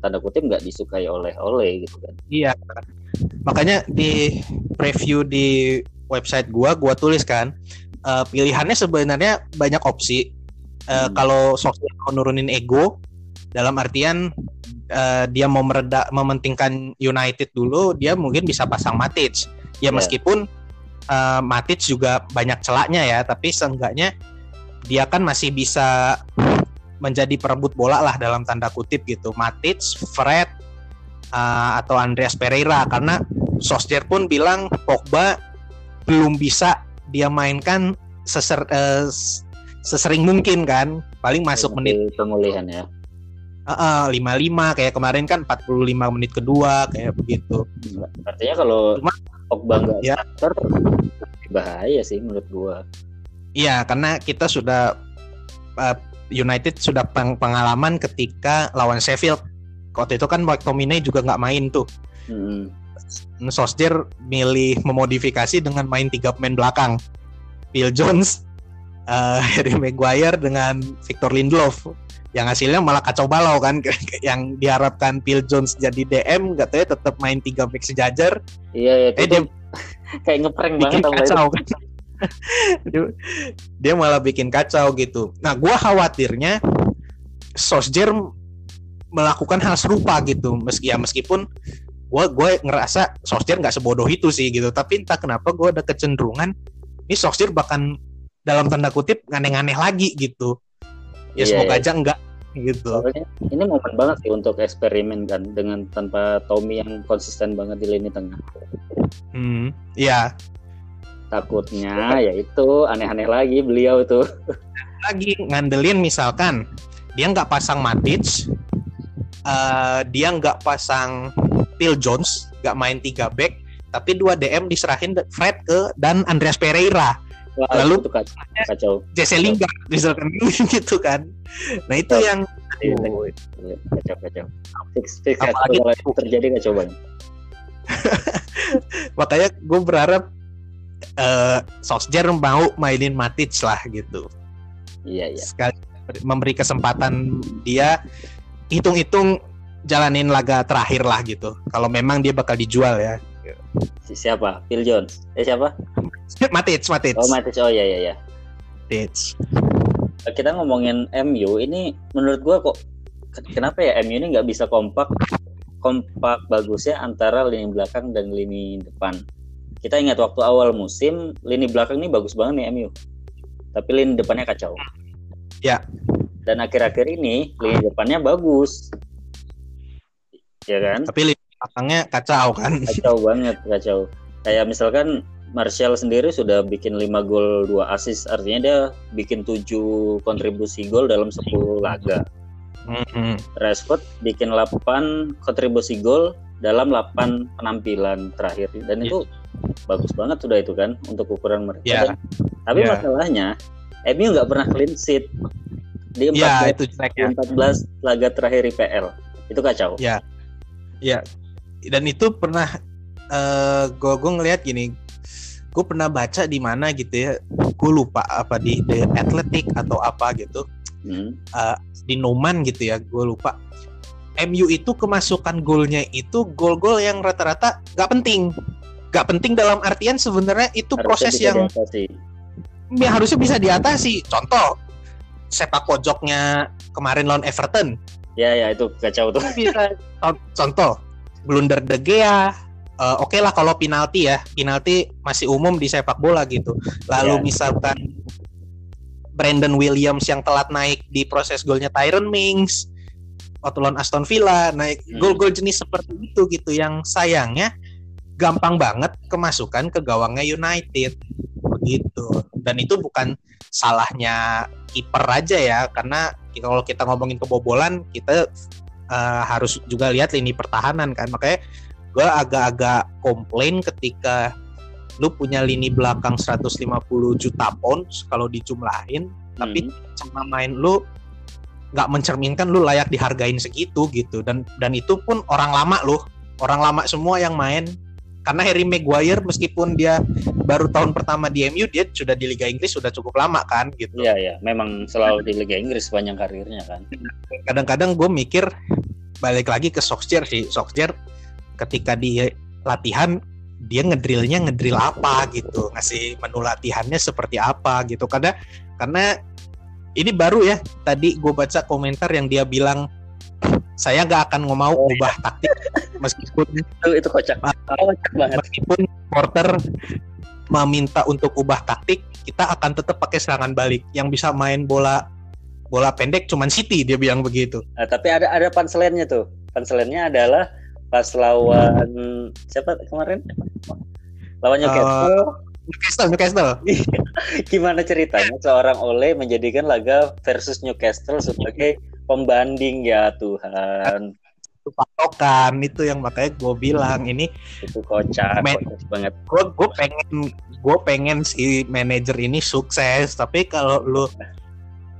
tanda kutip nggak disukai oleh oleh gitu kan? Iya. Makanya di preview di website gua, gua tulis kan eh, pilihannya sebenarnya banyak opsi. Eh, Hmm. Kalau Solskjaer mau nurunin ego, dalam artian eh, dia mau mereda, mementingkan United dulu, dia mungkin bisa pasang Matic. Ya Iya. meskipun eh, Matic juga banyak celaknya ya, tapi seenggaknya dia kan masih bisa menjadi perebut bola lah dalam tanda kutip gitu. Matic, Fred, uh, atau Andreas Pereira karena Solskjaer pun bilang Pogba belum bisa dia mainkan seser, s- sesering mungkin kan paling masuk menit pemulihan ya. Uh, 55 kayak kemarin kan 45 menit kedua kayak begitu Artinya kalau Cuma- Pogba nggak Ya. starter bahaya sih menurut gua. iya karena kita sudah uh, United sudah peng- pengalaman ketika lawan Sheffield waktu itu kan McTominay juga nggak main tuh Mm-mm. Solskjaer milih memodifikasi dengan main tiga pemain belakang Phil Jones, eh, Harry Maguire dengan Victor Lindelof yang hasilnya malah kacau balau kan yang diharapkan Phil Jones jadi DM katanya tetap main tiga back sejajar. Iya ya, eh dia kayak ngeprank bikin banget kacau. kan dia, dia malah bikin kacau gitu. Nah gua khawatirnya Solskjaer melakukan hal serupa gitu. Meski ya meskipun gue gue ngerasa Solskjaer nggak sebodoh itu sih gitu. Tapi entah kenapa gue ada kecenderungan ini Solskjaer bahkan dalam tanda kutip aneh-aneh lagi gitu ya Iya, semoga iya. aja enggak gitu Soalnya ini momen banget sih untuk eksperimen kan dengan tanpa Tommy yang konsisten banget di lini tengah. hmm ya Takutnya ya itu aneh-aneh lagi beliau itu. lagi ngandelin misalkan dia nggak pasang Matic eh, dia nggak pasang Phil Jones nggak main 3 back tapi dua DM diserahin Fred ke dan Andreas Pereira Wah, Lalu- itu kacau. kacau. Jesse Lingard misalkan gitu kan nah itu Betul. yang aduh, Kacau kacau. Fix fix Apalagi- kalau itu terjadi kacau banget. makanya gue berharap eh Solskjaer mau mainin Matic lah gitu Iya iya. sekali memberi kesempatan dia hitung-hitung jalanin laga terakhir lah gitu kalau memang dia bakal dijual ya Siapa? Phil Jones. Eh siapa? Matic Matic Oh Matic. Oh iya iya iya. Matic Kita ngomongin MU ini menurut gua kok ken- kenapa ya MU ini nggak bisa kompak kompak bagusnya antara lini belakang dan lini depan. Kita ingat waktu awal musim lini belakang ini bagus banget nih MU. Tapi lini depannya kacau. Ya. Dan akhir-akhir ini lini depannya bagus. Ya kan? tapi lini belakangnya kacau kan? Kacau banget kacau. Kayak misalkan Martial sendiri sudah bikin 5 gol 2 assist. Artinya dia bikin 7 kontribusi gol dalam 10 laga. Mm-mm. Rashford bikin 8 kontribusi gol dalam 8 penampilan terakhir. Dan itu bagus banget sudah itu kan untuk ukuran mereka. Ya. Dan- tapi Ya. masalahnya MU nggak pernah clean sheet. Di 14, ya itu jeleknya 14 laga terakhir IPL itu kacau. Ya. Dan itu pernah eh gue gue ngelihat gini gue pernah baca di mana gitu ya gue lupa apa di The Athletic atau apa gitu Hmm. di Noman gitu ya gue lupa. MU itu kemasukan golnya itu gol-gol yang rata-rata gak penting. Gak penting dalam artian sebenarnya itu Harusnya proses yang diatasi. ya harusnya bisa diatasi. Contoh sepak pojoknya kemarin lawan Everton. Ya ya itu kacau tuh. Bisa. Con- contoh blunder De Gea eh, oke lah kalau penalti ya penalti masih umum di sepak bola gitu lalu Ya. misalkan Brandon Williams yang telat naik di proses golnya Tyron Mings waktu lawan Aston Villa naik Hmm. gol-gol jenis seperti itu gitu yang sayangnya gampang banget kemasukan ke gawangnya United begitu dan itu bukan salahnya kiper aja ya karena kalau kita ngomongin kebobolan kita eh, harus juga lihat lini pertahanan kan. Makanya gue agak-agak komplain ketika lu punya lini belakang 150 juta pounds kalau dijumlahin tapi Hmm. sama main lu nggak mencerminkan lu layak dihargain segitu gitu. Dan dan itu pun orang lama loh orang lama semua yang main karena Harry Maguire meskipun dia baru tahun pertama di MU dia sudah di Liga Inggris sudah cukup lama kan gitu. Iya ya, memang selalu di Liga Inggris sepanjang karirnya kan. kadang-kadang gue mikir balik lagi ke Solskjaer sih. Solskjaer ketika di latihan dia ngedrillnya ngedrill apa gitu. Ngasih menu latihannya seperti apa gitu. Karena karena ini baru ya. Tadi gue baca komentar yang dia bilang saya nggak akan mau Oh, ubah taktik meskipun Itu itu kocak. Kocak banget. meskipun porter meminta untuk ubah taktik kita akan tetap pakai serangan balik yang bisa main bola bola pendek cuman City dia bilang begitu Nah, tapi ada ada panselennya tuh. Panselennya adalah pas lawan siapa kemarin? Lawan Newcastle. Newcastle Newcastle Gimana ceritanya seorang Ole menjadikan laga versus Newcastle sebagai pembanding ya Tuhan. itu patokan itu yang makanya gue bilang ini Itu kocak, kocak banget. gue gue pengen gue pengen si manajer ini sukses tapi kalau lu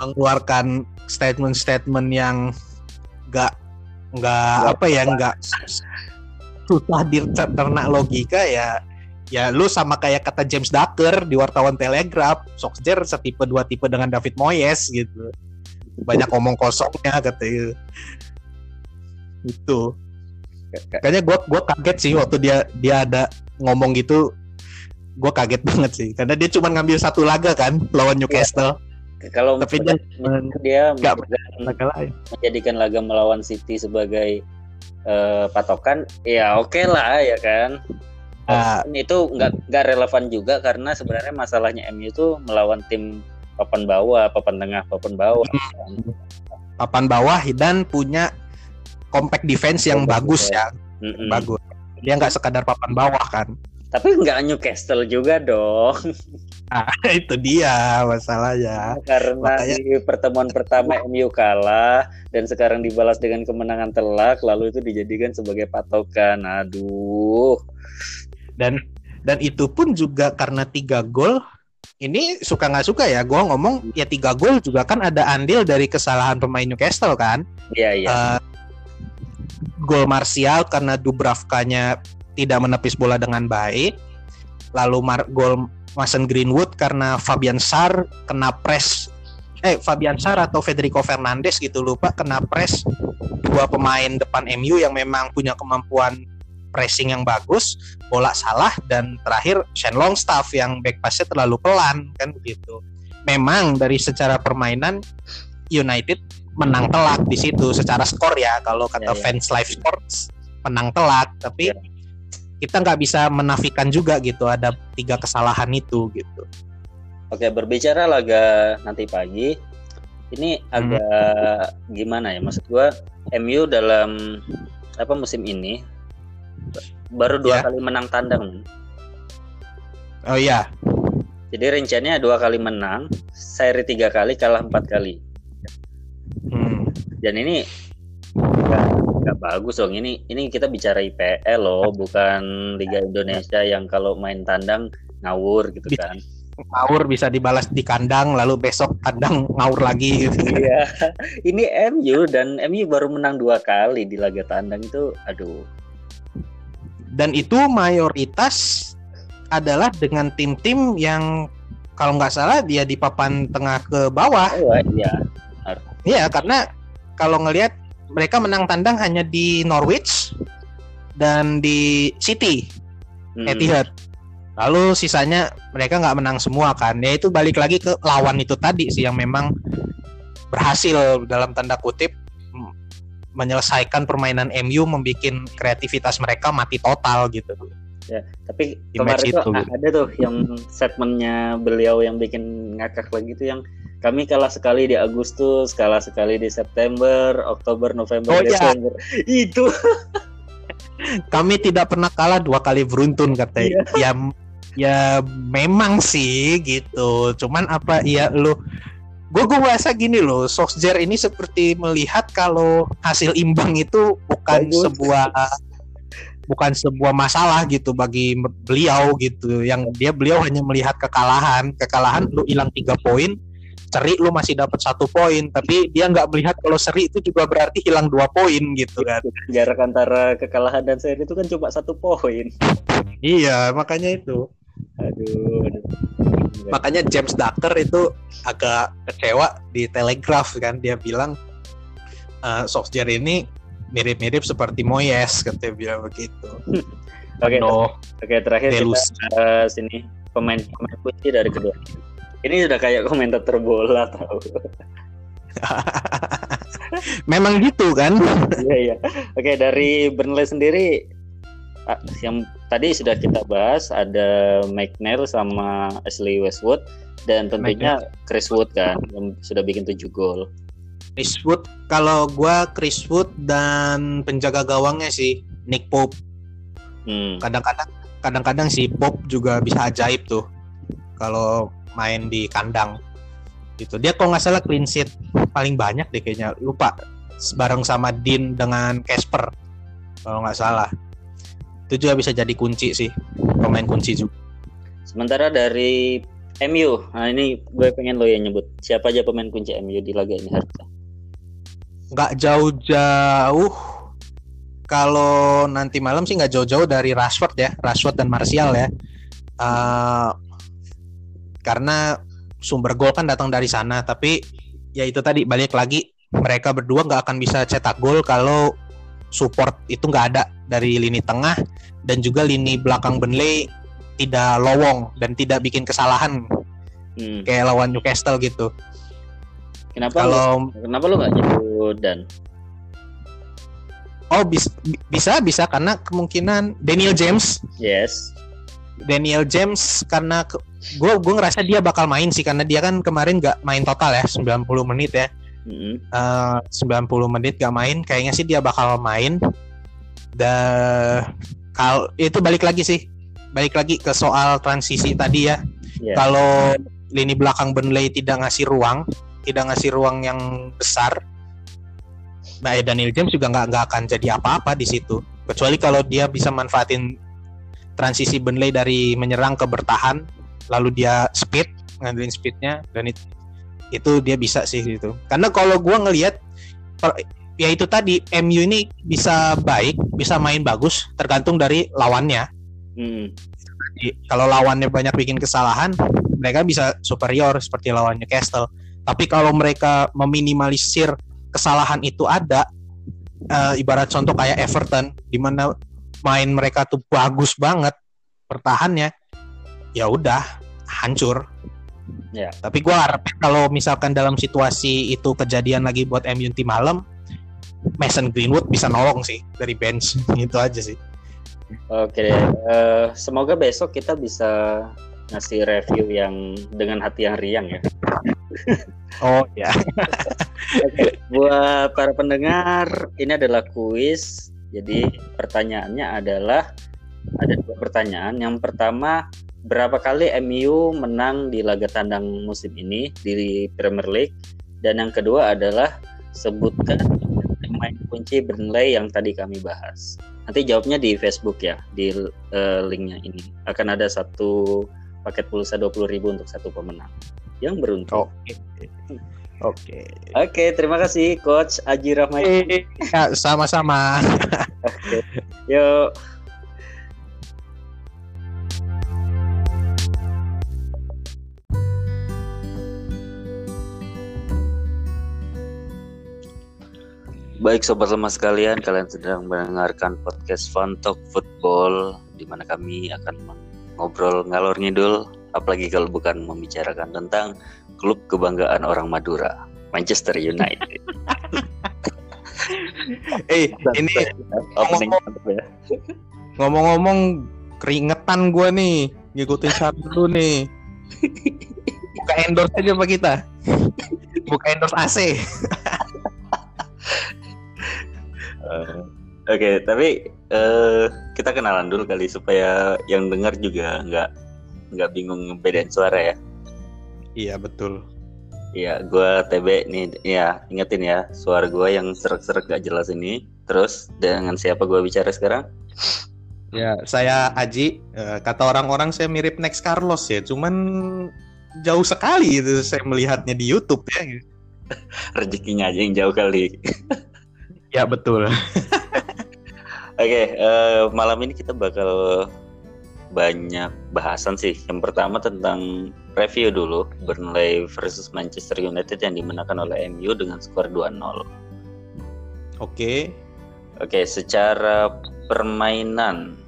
mengeluarkan statement-statement yang nggak nggak apa ya nggak susah dicerna logika ya ya lu sama kayak kata James Ducker di wartawan Telegraph Solskjaer setipe dua tipe dengan David Moyes gitu banyak omong kosongnya katanya itu kayaknya gue gua kaget sih waktu dia dia ada ngomong gitu. Gue kaget banget sih. Karena dia cuma ngambil satu laga kan lawan Newcastle. Kalau Tapi misalkan dia nggak menjadikan- laga lain. menjadikan laga melawan City sebagai eh, patokan, ya oke lah ya kan. Uh, itu nggak nggak relevan juga karena sebenarnya masalahnya MU itu melawan tim papan bawah, papan tengah, papan bawah. Papan bawah dan punya compact defense yang bagus ya, mm -mm. bagus. Dia nggak sekadar papan bawah kan. Tapi nggak Newcastle juga dong. Nah, itu dia masalahnya. Karena Makanya... di pertemuan pertama MU kalah dan sekarang dibalas dengan kemenangan telak, lalu itu dijadikan sebagai patokan. Aduh. Dan dan itu pun juga karena tiga gol. Ini suka nggak suka ya, gue ngomong ya tiga gol juga kan ada andil dari kesalahan pemain Newcastle kan. Iya iya. Uh, gol Martial karena Dubravkanya tidak menepis bola dengan baik. Lalu mar- gol Mason Greenwood karena Fabian Sar kena press eh Fabian Sar atau Federico Fernandes gitu lupa kena press dua pemain depan MU yang memang punya kemampuan pressing yang bagus, bola salah dan terakhir Shane Longstaff yang back passnya terlalu pelan kan begitu. Memang dari secara permainan United menang telak di situ secara skor ya kalau kata ya, ya. fans live sports menang telak tapi ya kita nggak bisa menafikan juga gitu ada tiga kesalahan itu gitu. Oke berbicara laga nanti pagi ini hmm. agak gimana ya maksud gua MU dalam apa musim ini baru dua yeah. kali menang tandang. Oh iya. Jadi rencananya dua kali menang, seri tiga kali kalah empat kali. Hmm. Dan ini nggak bagus dong ini ini kita bicara IPL loh bukan Liga Indonesia yang kalau main tandang ngawur gitu kan ngawur bisa dibalas di kandang lalu besok kandang ngawur lagi gitu. iya ini MU dan MU baru menang dua kali di laga tandang itu aduh dan itu mayoritas adalah dengan tim-tim yang kalau nggak salah dia di papan tengah ke bawah oh, iya iya karena kalau ngelihat mereka menang tandang hanya di Norwich dan di City hmm. Etihad. Lalu sisanya mereka nggak menang semua kan. Ya itu balik lagi ke lawan itu tadi sih yang memang berhasil dalam tanda kutip menyelesaikan permainan MU membuat kreativitas mereka mati total gitu. Ya, tapi kemarin itu, ada tuh yang statementnya beliau yang bikin ngakak lagi tuh yang kami kalah sekali di Agustus, kalah sekali di September, Oktober, November, oh, iya. Desember. Ya. Itu. Kami tidak pernah kalah dua kali beruntun katanya. Ya ya memang sih gitu. Cuman apa ya lu gue gue merasa gini loh Solskjaer ini seperti melihat kalau hasil imbang itu bukan Bagus. sebuah bukan sebuah masalah gitu bagi beliau gitu. Yang dia beliau hanya melihat kekalahan. Kekalahan lu hilang tiga poin seri lu masih dapat satu poin. Tapi dia nggak melihat kalau seri itu juga berarti hilang dua poin gitu kan. Jarak antara kekalahan dan seri itu kan cuma satu poin. Iya makanya itu aduh, aduh. makanya James Ducker itu agak kecewa di Telegraph kan dia bilang uh, Solskjaer ini mirip-mirip seperti Moyes katanya bilang begitu Oke, okay, oke okay, terakhir Delusi. kita uh, sini pemain pemain kunci dari kedua ini sudah kayak komentator bola tahu. Memang gitu kan? Iya iya. Oke dari Burnley sendiri ah, yang tadi sudah kita bahas ada McNair sama Ashley Westwood dan tentunya Chris Wood kan yang sudah bikin 7 gol. Chris Wood kalau gua Chris Wood dan penjaga gawangnya sih Nick Pope. Hmm. Kadang-kadang kadang-kadang si Pope juga bisa ajaib tuh. Kalau main di kandang gitu dia kalau nggak salah clean sheet paling banyak deh kayaknya lupa bareng sama Dean dengan Casper kalau nggak salah itu juga bisa jadi kunci sih pemain kunci juga. Sementara dari MU nah ini gue pengen lo yang nyebut. Siapa aja pemain kunci MU di laga ini harusnya nggak jauh-jauh kalau nanti malam sih nggak jauh-jauh dari Rashford ya Rashford dan Martial ya. Uh, karena sumber gol kan datang dari sana tapi ya itu tadi balik lagi mereka berdua nggak akan bisa cetak gol kalau support itu nggak ada dari lini tengah dan juga lini belakang Burnley tidak lowong dan tidak bikin kesalahan hmm. kayak lawan Newcastle gitu. Kenapa kalau lu, kenapa lu nggak nyebut dan? Oh bisa bisa bisa karena kemungkinan Daniel James. Yes. Daniel James karena gue gue ngerasa dia bakal main sih karena dia kan kemarin gak main total ya 90 menit ya. Mm-hmm. Uh, 90 menit gak main kayaknya sih dia bakal main. Dan kalau itu balik lagi sih balik lagi ke soal transisi tadi ya. Yeah. Kalau lini belakang Burnley tidak ngasih ruang, tidak ngasih ruang yang besar, nah Daniel James juga nggak nggak akan jadi apa-apa di situ. Kecuali kalau dia bisa manfaatin transisi Burnley dari menyerang ke bertahan, lalu dia speed, ngandelin speednya dan itu itu dia bisa sih gitu. Karena kalau gue ngelihat ya itu tadi MU ini bisa baik, bisa main bagus tergantung dari lawannya. Hmm. kalau lawannya banyak bikin kesalahan, mereka bisa superior seperti lawan Newcastle. Tapi kalau mereka meminimalisir kesalahan itu ada, uh, ibarat contoh kayak Everton, di mana main mereka tuh bagus banget pertahannya, ya udah hancur. Ya. Tapi gue harap kalau misalkan dalam situasi itu kejadian lagi buat MU tim malam, Mason Greenwood bisa nolong sih dari bench itu aja sih. Oke, uh, semoga besok kita bisa ngasih review yang dengan hati yang riang ya. oh ya. Oke, buat para pendengar, ini adalah kuis. Jadi pertanyaannya adalah ada dua pertanyaan. Yang pertama, berapa kali MU menang di laga tandang musim ini di Premier League? Dan yang kedua adalah sebutkan pemain kunci Burnley yang tadi kami bahas. Nanti jawabnya di Facebook ya, di uh, linknya ini. Akan ada satu paket pulsa ribu untuk satu pemenang yang beruntung. Oke. Oke. Oke, terima kasih coach Aji. Ya, sama-sama. Oke. Yuk. Baik sobat lemah sekalian, kalian sedang mendengarkan podcast Fun Talk Football di mana kami akan ngobrol ngalor ngidul apalagi kalau bukan membicarakan tentang klub kebanggaan orang Madura Manchester United. eh ini ngomong-ngomong, ya. ngomong-ngomong keringetan gue nih ngikutin satu dulu nih. Buka endorse aja pak kita. Buka endorse AC. uh, Oke, okay, tapi uh, kita kenalan dulu kali supaya yang dengar juga nggak nggak bingung bedain suara ya. Iya betul. Iya, gue TB nih, ya ingetin ya suara gue yang serak-serak gak jelas ini. Terus dengan siapa gue bicara sekarang? Ya, saya Aji. Eh, kata orang-orang saya mirip Next Carlos ya, cuman jauh sekali itu saya melihatnya di YouTube ya. Rezekinya aja yang jauh kali. ya betul. Oke, okay, uh, eh, malam ini kita bakal banyak bahasan sih. Yang pertama tentang review dulu Burnley versus Manchester United yang dimenangkan oleh MU dengan skor 2-0. Oke. Okay. Oke, okay, secara permainan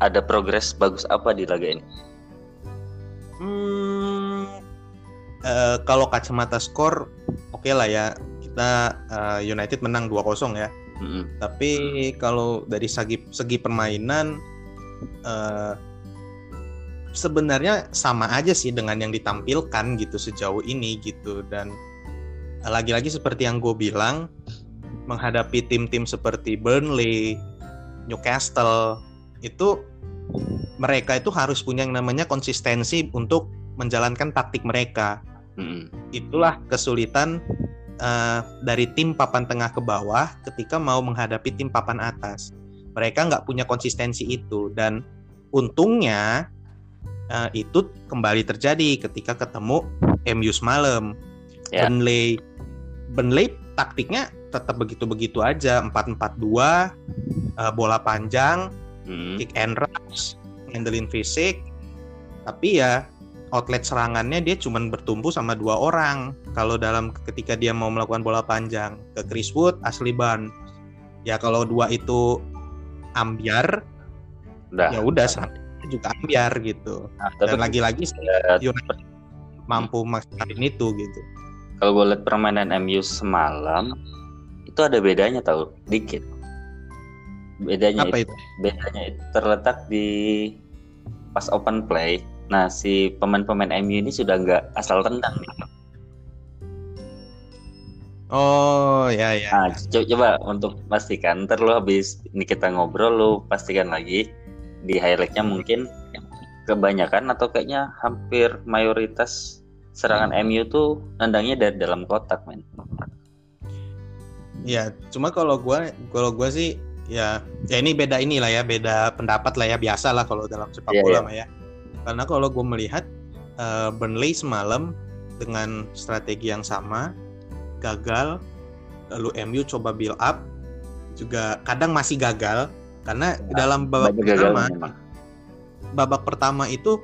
ada progres bagus apa di laga ini? Hmm, uh, kalau kacamata skor oke okay lah ya. Kita uh, United menang 2-0 ya Mm-hmm. Tapi kalau dari segi segi permainan uh, sebenarnya sama aja sih dengan yang ditampilkan gitu sejauh ini gitu dan lagi-lagi seperti yang gue bilang menghadapi tim-tim seperti Burnley, Newcastle itu mereka itu harus punya yang namanya konsistensi untuk menjalankan taktik mereka. Itulah kesulitan uh, dari tim papan tengah ke bawah ketika mau menghadapi tim papan atas. Mereka nggak punya konsistensi itu dan untungnya uh, itu kembali terjadi ketika ketemu MU semalam. Yeah. Burnley, Burnley taktiknya tetap begitu-begitu aja 4-4-2 uh, bola panjang, hmm. kick and rush, ngandelin fisik. Tapi ya outlet serangannya dia cuma bertumpu sama dua orang. Kalau dalam ketika dia mau melakukan bola panjang ke Chris Wood, Ashley Barnes. Ya kalau dua itu ambiar, udah. ya udah juga ambiar gitu. Nah, Dan lagi-lagi United mampu maksimalin itu gitu. Kalau gue lihat permainan MU semalam, itu itu ada bedanya tahu dikit bedanya Apa itu, bedanya itu terletak di pas open play nah si pemain-pemain MU ini sudah nggak asal tendang nih Oh ya ya. Nah, co- coba untuk pastikan, ntar lu habis ini kita ngobrol, lu pastikan lagi di highlightnya mungkin kebanyakan atau kayaknya hampir mayoritas serangan MU tuh nendangnya dari dalam kotak, men. Ya, cuma kalau gua kalau gua sih ya ya ini beda inilah ya, beda pendapat lah ya biasa lah kalau dalam sepak Iya, bola iya. mah ya. Karena kalau gua melihat eh, Burnley semalam dengan strategi yang sama gagal, lalu MU coba build up juga kadang masih gagal karena dalam babak gagal pertama babak pertama itu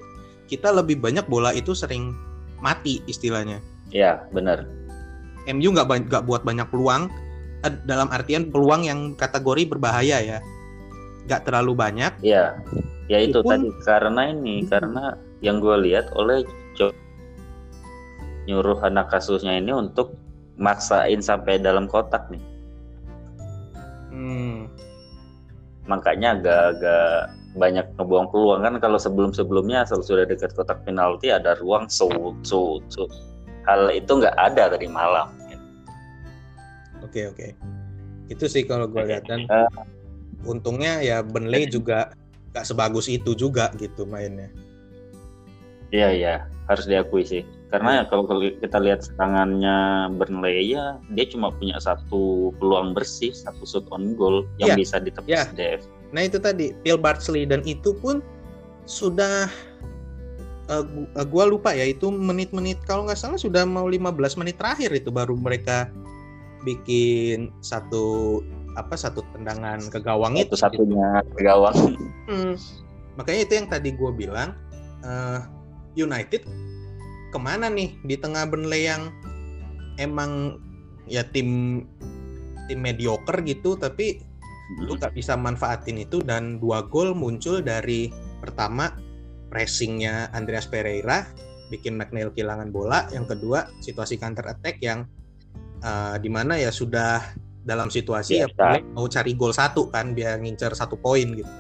kita lebih banyak bola itu sering mati istilahnya. Ya, benar. MU nggak nggak buat banyak peluang dalam artian peluang yang kategori berbahaya ya nggak terlalu banyak Ya, ya itu Walaupun- tadi karena ini karena yang gue lihat oleh Co nyuruh anak kasusnya ini untuk maksain sampai dalam kotak nih. Hmm, makanya agak-agak banyak ngebuang peluang. Kan kalau sebelum-sebelumnya asal sudah dekat kotak penalti ada ruang shoot shoot shoot hal itu nggak ada tadi malam. Oke oke. Itu sih kalau gue lihat dan Eh. untungnya ya Burnley juga nggak sebagus itu juga gitu mainnya. Iya iya. Harus diakui sih. Karena ya kalau kita lihat serangannya Burnley ya dia cuma punya satu peluang bersih satu shoot on goal yang Iya. bisa ditepis Iya. DF nah itu tadi Phil Bartley dan itu pun sudah eh, gua lupa ya itu menit-menit kalau nggak salah sudah mau 15 menit terakhir itu baru mereka bikin satu apa satu tendangan ke gawang itu satu satunya ke gawang. Hmm, makanya itu yang tadi gue bilang eh, United ke mana nih? Di tengah Burnley yang emang ya tim tim mediocre gitu tapi lu gak bisa manfaatin itu dan dua gol muncul dari pertama pressingnya Andreas Pereira bikin McNeil kehilangan bola. Yang kedua situasi counter attack yang eh, di mana ya sudah dalam situasi ya. Burnley mau cari gol satu kan biar ngincer satu poin gitu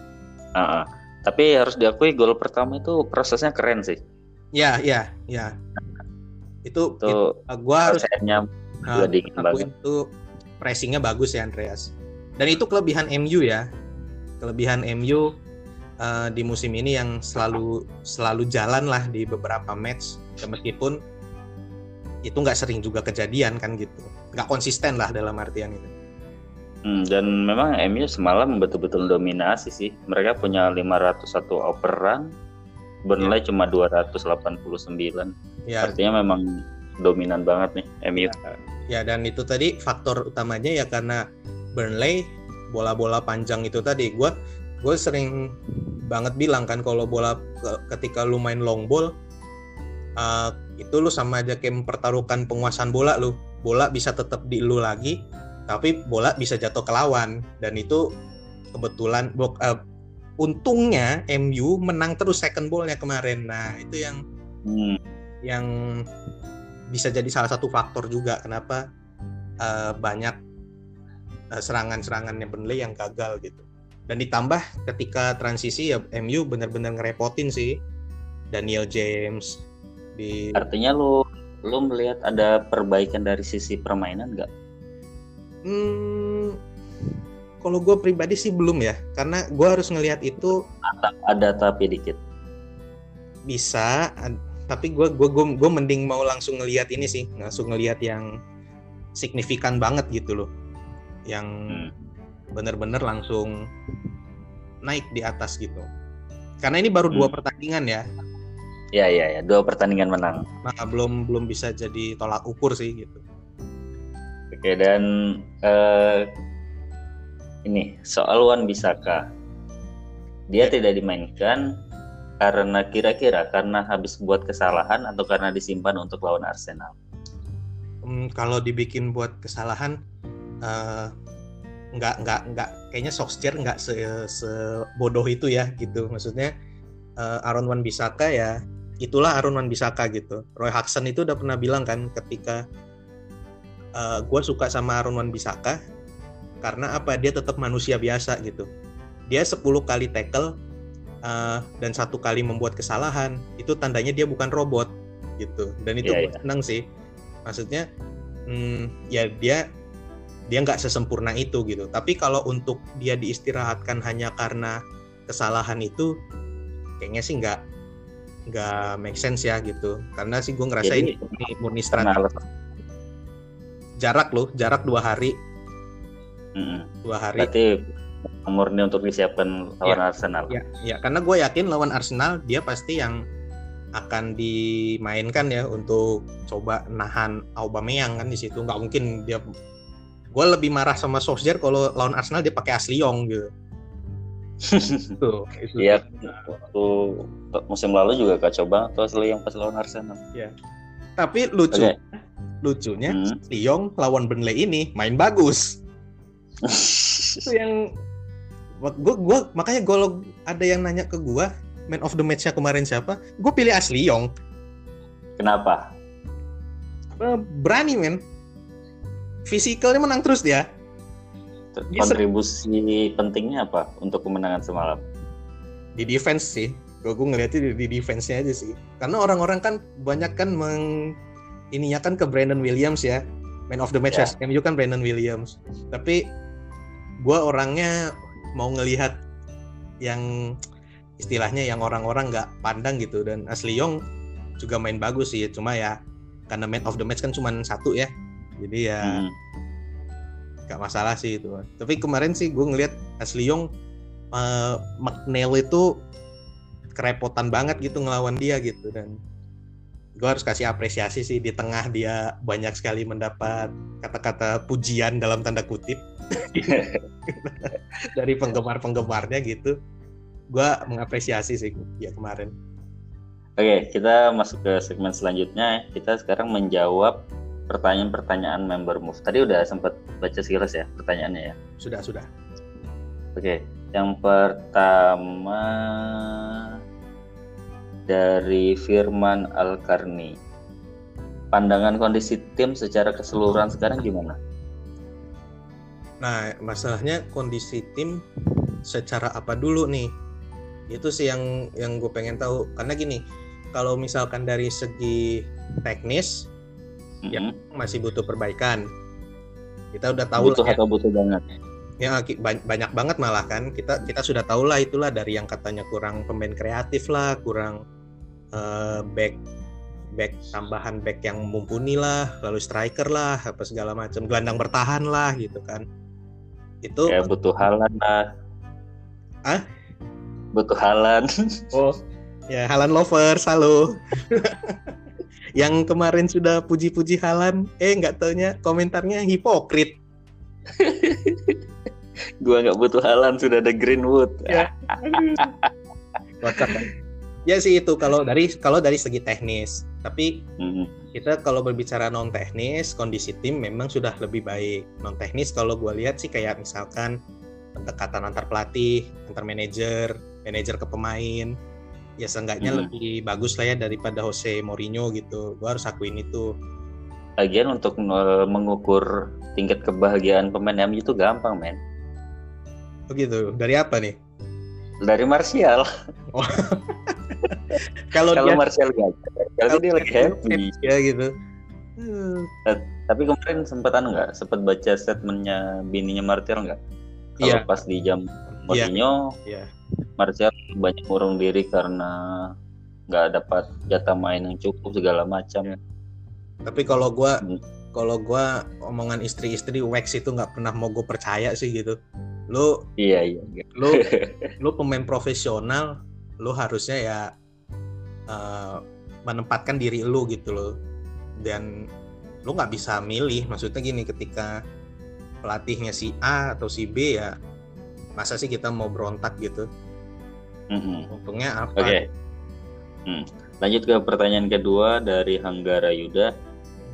ah. tapi harus diakui gol pertama itu prosesnya keren sih Ya, ya, ya. Itu, itu itu gua harus uh, itu pressingnya bagus ya Andreas. Dan itu kelebihan MU ya. Kelebihan MU uh, di musim ini yang selalu selalu jalan lah di beberapa match. Ya, meskipun itu nggak sering juga kejadian kan gitu. Nggak konsisten lah dalam artian itu. Hmm, dan memang MU semalam betul-betul dominasi sih. Mereka punya 501 operan, Burnley cuma 289. Ya, Artinya memang dominan banget nih MU. Ya dan itu tadi faktor utamanya ya karena Burnley bola-bola panjang itu tadi gue gue sering banget bilang kan kalau bola ke- ketika lu main long ball uh, itu lu sama aja kayak mempertaruhkan penguasaan bola lu bola bisa tetap di lu lagi tapi bola bisa jatuh ke lawan. Dan itu kebetulan bok- uh, untungnya MU menang terus second ballnya kemarin. Nah itu yang Hmm, yang bisa jadi salah satu faktor juga kenapa eh, banyak eh, serangan-serangannya Burnley yang gagal gitu. Dan ditambah ketika transisi ya MU benar-benar ngerepotin sih Daniel James di artinya lu lu melihat ada perbaikan dari sisi permainan nggak? Hmm, kalau gue pribadi sih belum ya, karena gue harus ngelihat itu Ada, ada tapi dikit. bisa, tapi gue gue gue mending mau langsung ngelihat ini sih, langsung ngelihat yang signifikan banget gitu loh, yang Hmm. bener-bener langsung naik di atas gitu. Karena ini baru dua Hmm. pertandingan ya, Ya ya ya, dua pertandingan menang. maka belum belum bisa jadi tolak ukur sih gitu. Oke dan eh, ini soal Wan Bisaka, dia Ya. tidak dimainkan karena kira-kira karena habis buat kesalahan atau karena disimpan untuk lawan Arsenal. Hmm, kalau dibikin buat kesalahan eh, nggak nggak nggak kayaknya Solskjaer nggak se sebodoh itu ya gitu maksudnya eh, Aaron Wan Bisaka ya itulah Aaron Wan Bisaka gitu. Roy Hodgson itu udah pernah bilang kan ketika gue suka sama Aaron Wan Bisaka karena apa? Dia tetap manusia biasa gitu. Dia 10 kali tackle uh, dan satu kali membuat kesalahan itu tandanya dia bukan robot gitu. Dan itu yeah, gue yeah. senang sih. Maksudnya hmm, ya dia dia nggak sesempurna itu gitu. Tapi kalau untuk dia diistirahatkan hanya karena kesalahan itu kayaknya sih nggak nggak make sense ya gitu. Karena sih gue ngerasa Jadi, ini murni strategi jarak loh jarak dua hari. Hmm. dua hari. Berarti murni untuk disiapkan lawan ya, Arsenal. Ya ya karena gue yakin lawan Arsenal dia pasti yang akan dimainkan ya untuk coba nahan Aubameyang kan di situ. Nggak mungkin dia gue lebih marah sama Solskjaer kalau lawan Arsenal dia pakai Asli Yong gitu Tuh, Iya, waktu musim lalu juga kacau banget tuh asli yang pas lawan Arsenal. Iya. Tapi lucu, okay. lucunya hmm. Lyon lawan Burnley ini main bagus. itu yang gue gue makanya kalau ada yang nanya ke gue man of the match-nya kemarin siapa, gue pilih Asli Yong. Kenapa? Eh, berani men. Fisikalnya menang terus dia kontribusi pentingnya apa untuk kemenangan semalam? Di defense sih. Gue ngeliatnya di, di defense-nya aja sih. Karena orang-orang kan banyak kan meng ininya kan ke Brandon Williams ya. Man of the match yeah. MU kan Brandon Williams. Tapi gue orangnya mau ngelihat yang istilahnya yang orang-orang nggak pandang gitu dan Asli Yong juga main bagus sih cuma ya karena man of the match kan cuma satu ya jadi ya hmm gak masalah sih itu tapi kemarin sih gue ngeliat Asli Yong uh, McNeil itu kerepotan banget gitu ngelawan dia gitu dan gue harus kasih apresiasi sih di tengah dia banyak sekali mendapat kata-kata pujian dalam tanda kutip. Dari penggemar-penggemarnya gitu. Gue mengapresiasi sih ya kemarin. Oke kita masuk ke segmen selanjutnya. Kita sekarang menjawab pertanyaan-pertanyaan member move. Tadi udah sempat baca sekilas ya pertanyaannya ya. Sudah, sudah. Oke, yang pertama dari Firman Alkarni. Pandangan kondisi tim secara keseluruhan sekarang gimana? Nah, masalahnya kondisi tim secara apa dulu nih? Itu sih yang yang gue pengen tahu. Karena gini, kalau misalkan dari segi teknis mm-hmm. yang masih butuh perbaikan. Kita udah tahu butuh lah, ya. atau butuh banget. Ya banyak banget malah kan kita kita sudah tahu lah itulah dari yang katanya kurang pemain kreatif lah, kurang uh, back back tambahan back yang mumpuni lah, lalu striker lah, apa segala macam, gelandang bertahan lah gitu kan. Itu ya butuh halan lah. Ah? Butuh halan. Oh, ya halan lovers, halo. yang kemarin sudah puji-puji Halan, eh nggak taunya komentarnya hipokrit. gua nggak butuh Halan sudah ada Greenwood. Ya. Kocak kan? Ya sih itu kalau dari kalau dari segi teknis. Tapi hmm. kita kalau berbicara non teknis, kondisi tim memang sudah lebih baik. Non teknis kalau gue lihat sih kayak misalkan pendekatan antar pelatih, antar manajer, manajer ke pemain, ya seenggaknya hmm. lebih bagus lah ya daripada Jose Mourinho gitu gue harus akuin itu Lagian untuk mengukur tingkat kebahagiaan pemain MU itu gampang men oh dari apa nih dari Martial oh. kalau kalau Martial gak kalau dia lagi happy ya gitu hmm. tapi kemarin sempat anu nggak sempat baca statementnya bininya Martial nggak kalau yeah. pas di jam iya. Mourinho yeah. yeah Martial banyak murung diri karena nggak dapat jatah main yang cukup segala macam. Tapi kalau gue hmm. kalau gue omongan istri-istri wax itu nggak pernah mau gue percaya sih gitu. Lu iya iya. Lu lu pemain profesional, lu harusnya ya uh, menempatkan diri lu gitu loh. Dan lu nggak bisa milih. Maksudnya gini ketika pelatihnya si A atau si B ya masa sih kita mau berontak gitu Mm-hmm. Untungnya apa? Oke. Okay. Hmm. Lanjut ke pertanyaan kedua dari Hanggara Yuda.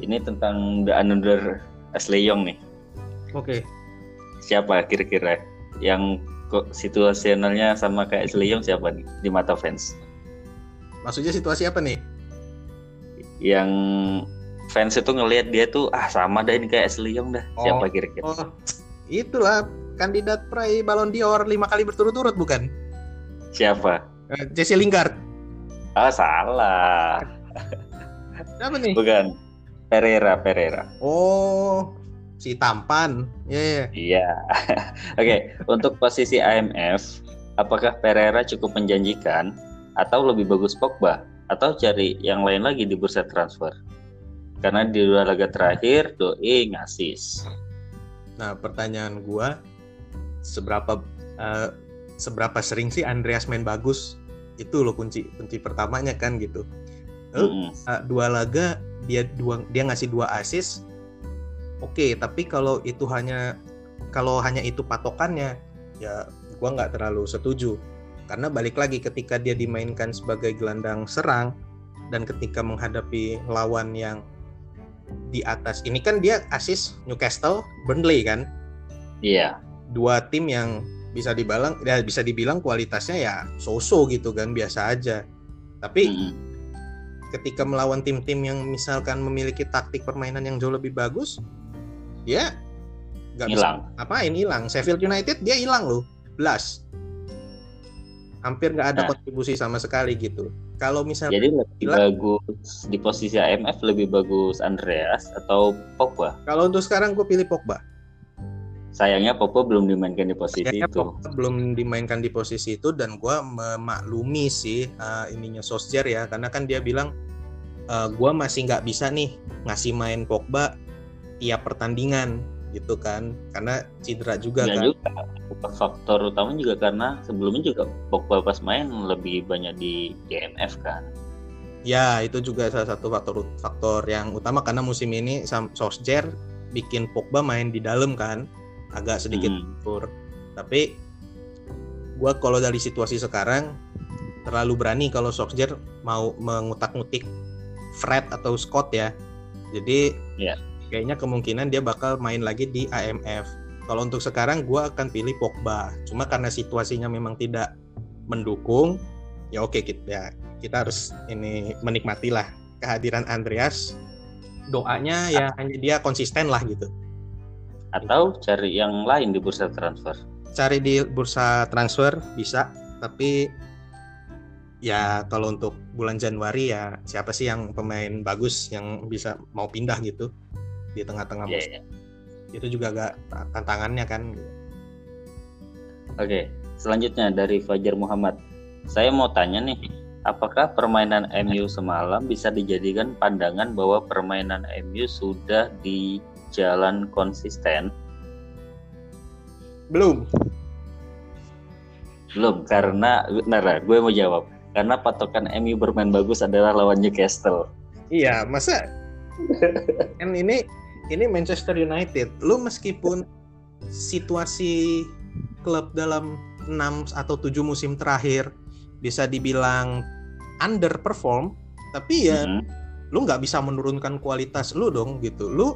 Ini tentang The Another Ashley Young nih. Oke. Okay. Siapa kira-kira yang kok situasionalnya sama kayak Ashley Young siapa nih di mata fans? Maksudnya situasi apa nih? Yang fans itu ngelihat dia tuh ah sama dah ini kayak Ashley Young dah. Oh, siapa kira-kira? Oh, itulah kandidat peraih Ballon d'Or lima kali berturut-turut bukan? Siapa? Uh, Jesse Lingard. Ah salah. Siapa nih? Bukan. Pereira, Pereira. Oh, si tampan. Iya. Yeah, yeah. Iya. Oke, okay. untuk posisi IMF, apakah Pereira cukup menjanjikan atau lebih bagus Pogba atau cari yang lain lagi di bursa transfer? Karena di dua laga terakhir doi ngasis. Nah, pertanyaan gua seberapa uh, seberapa sering sih Andreas main bagus? Itu loh kunci kunci pertamanya kan gitu. Mm -hmm. uh, dua laga dia dua dia ngasih dua assist oke okay, tapi kalau itu hanya kalau hanya itu patokannya ya gua nggak terlalu setuju karena balik lagi ketika dia dimainkan sebagai gelandang serang dan ketika menghadapi lawan yang di atas ini kan dia asis Newcastle Burnley kan iya dua tim yang bisa dibilang ya bisa dibilang kualitasnya ya so-so gitu kan biasa aja tapi hmm ketika melawan tim-tim yang misalkan memiliki taktik permainan yang jauh lebih bagus, dia nggak bisa apain hilang. Sheffield United dia hilang loh, belas. Hampir nggak ada nah. kontribusi sama sekali gitu. Kalau misalnya Jadi lebih hilang, bagus di posisi AMF lebih bagus Andreas atau Pogba? Kalau untuk sekarang gue pilih Pogba. Sayangnya Pogba belum dimainkan di posisi Sayangnya itu. Pogba belum dimainkan di posisi itu dan gue memaklumi sih uh, ininya Sosjer ya karena kan dia bilang uh, eh, gue masih nggak bisa nih ngasih main Pogba tiap pertandingan gitu kan karena cedera juga ya kan. Juga. Faktor utama juga karena sebelumnya juga Pogba pas main lebih banyak di GMF kan. Ya itu juga salah satu faktor faktor yang utama karena musim ini Sosjer bikin Pogba main di dalam kan agak sedikit hmm. Tapi gue kalau dari situasi sekarang terlalu berani kalau Solskjaer mau mengutak-ngutik Fred atau Scott ya. Jadi yeah. kayaknya kemungkinan dia bakal main lagi di AMF. Kalau untuk sekarang gue akan pilih Pogba. Cuma karena situasinya memang tidak mendukung, ya oke kita ya kita harus ini menikmatilah kehadiran Andreas. Doanya ya hanya dia konsisten lah gitu atau cari yang lain di bursa transfer? Cari di bursa transfer bisa. Tapi ya kalau untuk bulan Januari ya siapa sih yang pemain bagus yang bisa mau pindah gitu di tengah-tengah yeah, musim? yeah. itu juga agak tantangannya kan. Oke selanjutnya dari Fajar Muhammad. Saya mau tanya nih apakah permainan MU semalam bisa dijadikan pandangan bahwa permainan MU sudah di jalan konsisten? Belum. Belum karena benar gue mau jawab karena patokan MU bermain bagus adalah lawan Newcastle. Iya, masa kan ini ini Manchester United. Lu meskipun situasi klub dalam 6 atau 7 musim terakhir bisa dibilang underperform, tapi ya mm -hmm. lu nggak bisa menurunkan kualitas lu dong gitu. Lu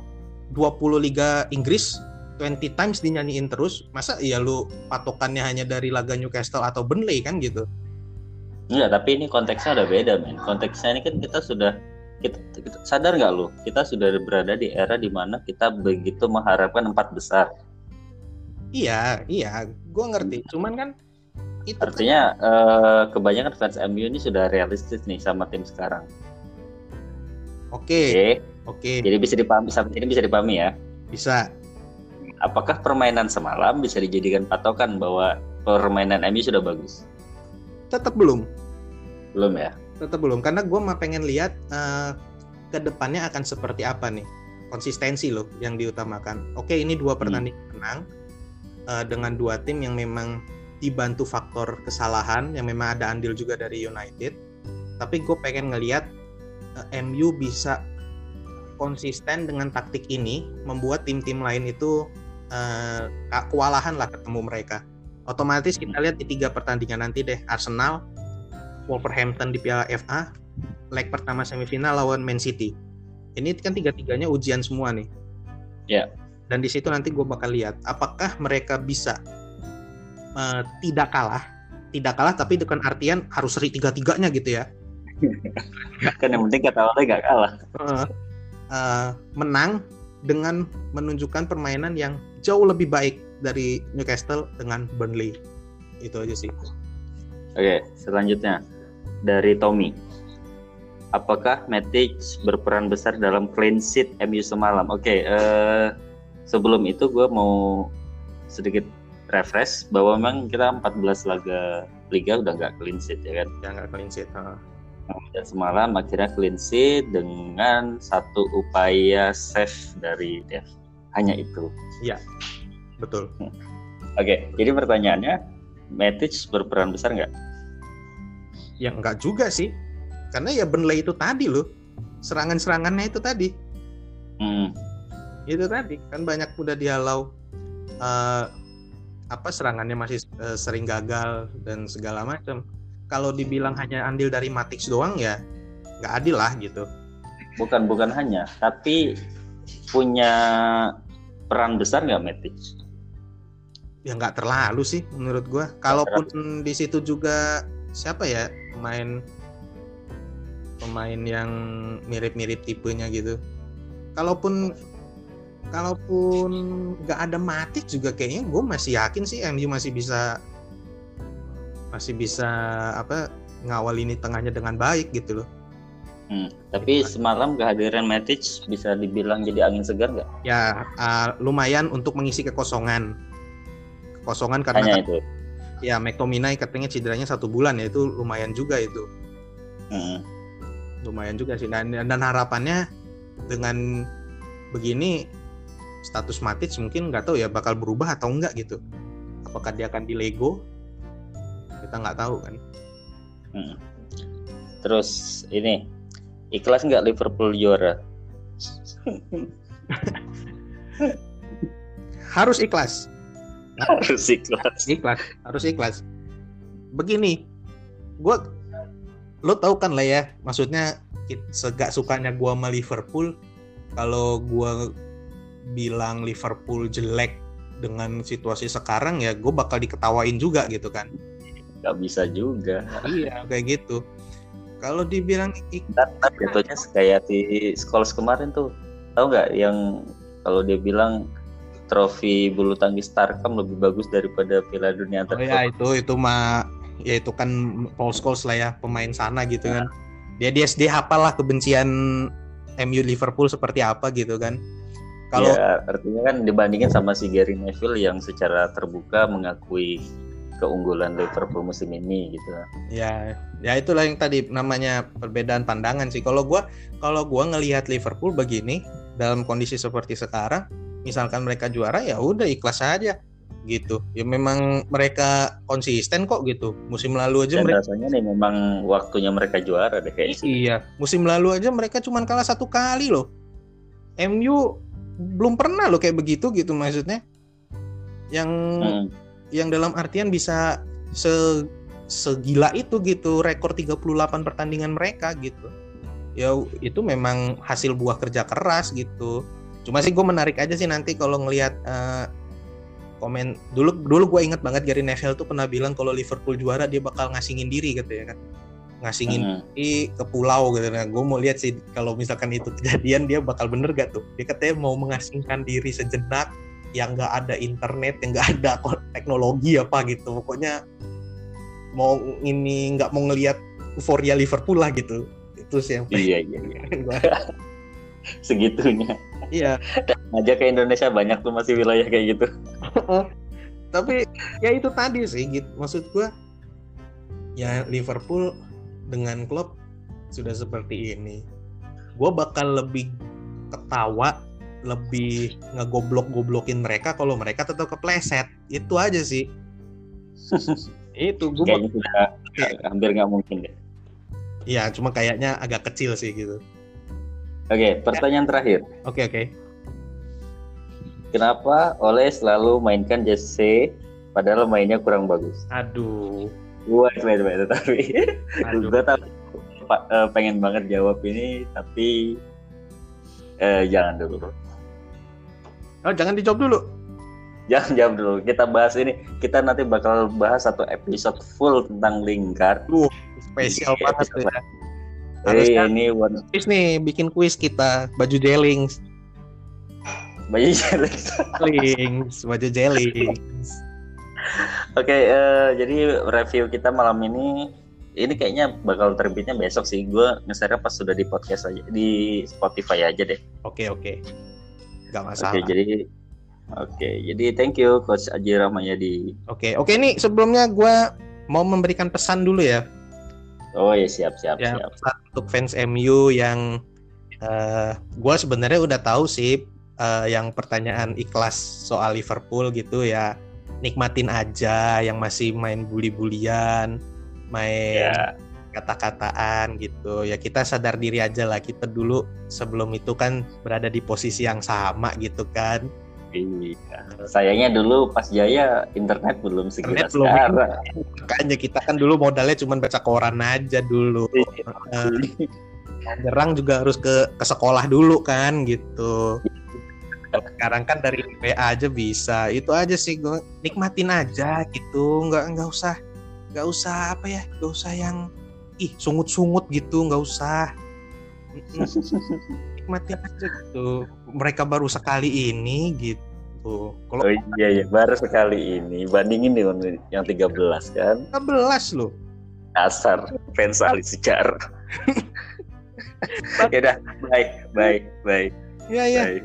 20 liga Inggris 20 times dinyanyiin terus masa iya lu patokannya hanya dari laga Newcastle atau Burnley kan gitu? Enggak, tapi ini konteksnya udah beda men. Konteksnya ini kan kita sudah kita, kita sadar nggak lu? Kita sudah berada di era di mana kita begitu mengharapkan empat besar. Iya iya. Gue ngerti. Cuman kan itu artinya kan... uh, kebanyakan fans MU ini sudah realistis nih sama tim sekarang. Oke. Okay. okay Oke. Jadi bisa dipahami sampai ini bisa dipahami ya? Bisa. Apakah permainan semalam bisa dijadikan patokan bahwa permainan MU sudah bagus? Tetap belum. Belum ya? Tetap belum karena gue mau pengen lihat uh, ke depannya akan seperti apa nih konsistensi loh yang diutamakan. Oke ini dua hmm. pertandingan hmm. menang uh, dengan dua tim yang memang dibantu faktor kesalahan yang memang ada andil juga dari United. Tapi gue pengen ngelihat uh, eh, MU bisa konsisten dengan taktik ini membuat tim-tim lain itu uh, kewalahan lah ketemu mereka. Otomatis kita lihat di tiga pertandingan nanti deh Arsenal, Wolverhampton di Piala FA, leg pertama semifinal lawan Man City. Ini kan tiga-tiganya ujian semua nih. Ya. Yeah. Dan di situ nanti gue bakal lihat apakah mereka bisa uh, tidak kalah, tidak kalah tapi dengan artian harus seri tiga-tiganya gitu ya. kan yang penting kata oleh gak kalah. Uh, uh, menang dengan menunjukkan permainan yang jauh lebih baik dari Newcastle dengan Burnley. Itu aja sih. Oke, selanjutnya dari Tommy. Apakah Matic berperan besar dalam clean sheet MU semalam? Oke, uh, sebelum itu gue mau sedikit refresh bahwa memang kita 14 laga liga udah nggak clean sheet ya kan? Ya nggak clean sheet. Ha. Dan semalam akhirnya clean sheet dengan satu upaya save dari Dev. Hanya itu. Iya, betul. Oke, jadi pertanyaannya, Matic berperan besar nggak? Ya nggak juga sih karena ya Burnley itu tadi loh serangan-serangannya itu tadi hmm. itu tadi kan banyak udah dihalau uh, apa serangannya masih uh, sering gagal dan segala macam kalau dibilang hanya andil dari Matix doang ya nggak adil lah gitu. Bukan bukan hanya tapi punya peran besar nggak Matix ya nggak terlalu sih menurut gua. Kalaupun di situ juga siapa ya pemain pemain yang mirip-mirip tipenya gitu. Kalaupun kalaupun nggak ada Matic juga kayaknya gue masih yakin sih MU masih bisa masih bisa apa ngawal ini tengahnya dengan baik gitu loh. Hmm, tapi semalam kehadiran Matic bisa dibilang jadi angin segar nggak? Ya uh, lumayan untuk mengisi kekosongan. Kekosongan karena Hanya kan, itu. Ya McTominay katanya cederanya satu bulan ya itu lumayan juga itu. Hmm lumayan juga sih dan dan harapannya dengan begini status Matic mungkin nggak tahu ya bakal berubah atau enggak gitu apakah dia akan di Lego kita nggak tahu kan? Hmm. terus ini ikhlas nggak Liverpool juara? Harus ikhlas. Harus ikhlas. Ikhlas harus ikhlas. Begini gue lo tau kan lah ya maksudnya segak sukanya gua sama Liverpool kalau gua bilang Liverpool jelek dengan situasi sekarang ya gue bakal diketawain juga gitu kan nggak bisa juga. Iya kayak gitu. Kalau dibilang Ntar jatuhnya kayak di sekolah kemarin tuh. Tau nggak yang kalau dia bilang trofi bulu tangkis Starcom lebih bagus daripada Piala Dunia Oh ya itu itu mah ya itu kan Paul Scholes lah ya pemain sana gitu kan. Dia dia dia hafal lah kebencian MU Liverpool seperti apa gitu kan. Kalau ya, artinya kan dibandingin sama si Gary Neville yang secara terbuka mengakui keunggulan Liverpool musim ini gitu. Ya, ya itulah yang tadi namanya perbedaan pandangan sih. Kalau gua kalau gua ngelihat Liverpool begini dalam kondisi seperti sekarang, misalkan mereka juara ya udah ikhlas aja gitu ya memang mereka konsisten kok gitu musim lalu aja Dan mereka rasanya nih memang waktunya mereka juara deh kayak iya musim lalu aja mereka cuma kalah satu kali loh MU belum pernah loh kayak begitu gitu maksudnya yang hmm. Yang dalam artian bisa se segila itu gitu rekor 38 pertandingan mereka gitu. Ya itu memang hasil buah kerja keras gitu. Cuma sih gue menarik aja sih nanti kalau ngelihat uh, komen dulu dulu gue inget banget Gary Neville tuh pernah bilang kalau Liverpool juara dia bakal ngasingin diri gitu ya kan. Ngasingin uh diri ke pulau gitu. Nah gue mau lihat sih kalau misalkan itu kejadian dia bakal bener gak tuh? Dia katanya mau mengasingkan diri sejenak yang nggak ada internet yang nggak ada teknologi apa gitu. Pokoknya mau ini nggak mau ngelihat euforia Liverpool lah gitu. Itu sih yang iya iya, iya. segitunya. Iya. Aja ke Indonesia banyak tuh masih wilayah kayak gitu. Tapi ya itu tadi sih gitu maksud gua ya Liverpool dengan klub sudah seperti ini. Gue bakal lebih ketawa lebih ngegoblok-goblokin mereka kalau mereka tetap kepleset itu aja sih itu gue kayaknya sudah hampir nggak mungkin deh Iya, cuma kayaknya agak kecil sih gitu. Oke, pertanyaan terakhir. Oke, oke. Kenapa Oleh selalu mainkan Jesse padahal mainnya kurang bagus? Aduh. Gue wait, wait, tapi gue tahu uh, pengen banget jawab ini tapi uh, jangan dulu. Oh, jangan dijawab dulu. Jangan jawab dulu. Kita bahas ini. Kita nanti bakal bahas satu episode full tentang Lingard. Uh, spesial banget ya. Harusnya ini one... quiz nih, bikin kuis kita baju Delings. baju Jelix. Links, baju Jelix. Oke, eh, jadi review kita malam ini ini kayaknya bakal terbitnya besok sih. Gue ngeser pas sudah di podcast aja di Spotify aja deh. Oke oke, nggak masalah. Oke, jadi oke, jadi thank you Coach Aji Ramayadi. Oke oke nih sebelumnya gue mau memberikan pesan dulu ya. Oh ya siap siap ya siap. pesan untuk fans MU yang uh, gue sebenarnya udah tahu sih uh, yang pertanyaan ikhlas soal Liverpool gitu ya nikmatin aja yang masih main bully-bulian main Ya, kata-kataan gitu. Ya kita sadar diri aja lah. Kita dulu sebelum itu kan berada di posisi yang sama gitu kan. Iya. Sayangnya dulu pas Jaya internet belum segera Internet belum sekarang. makanya kita kan dulu modalnya cuma baca koran aja dulu. Iya. Eh, nyerang juga harus ke ke sekolah dulu kan gitu. Sekarang kan dari WA aja bisa. Itu aja sih gue nikmatin aja gitu. Nggak nggak usah nggak usah apa ya nggak usah yang ih sungut-sungut gitu nggak usah. Mm-mm. nikmatin aja gitu. Mereka baru sekali ini gitu. Kalau Oh iya iya. Baru sekali ini. Bandingin dengan yang 13 kan? 11 loh. Asar fans ahli sejarah. ya udah baik baik baik. Ya ya baik.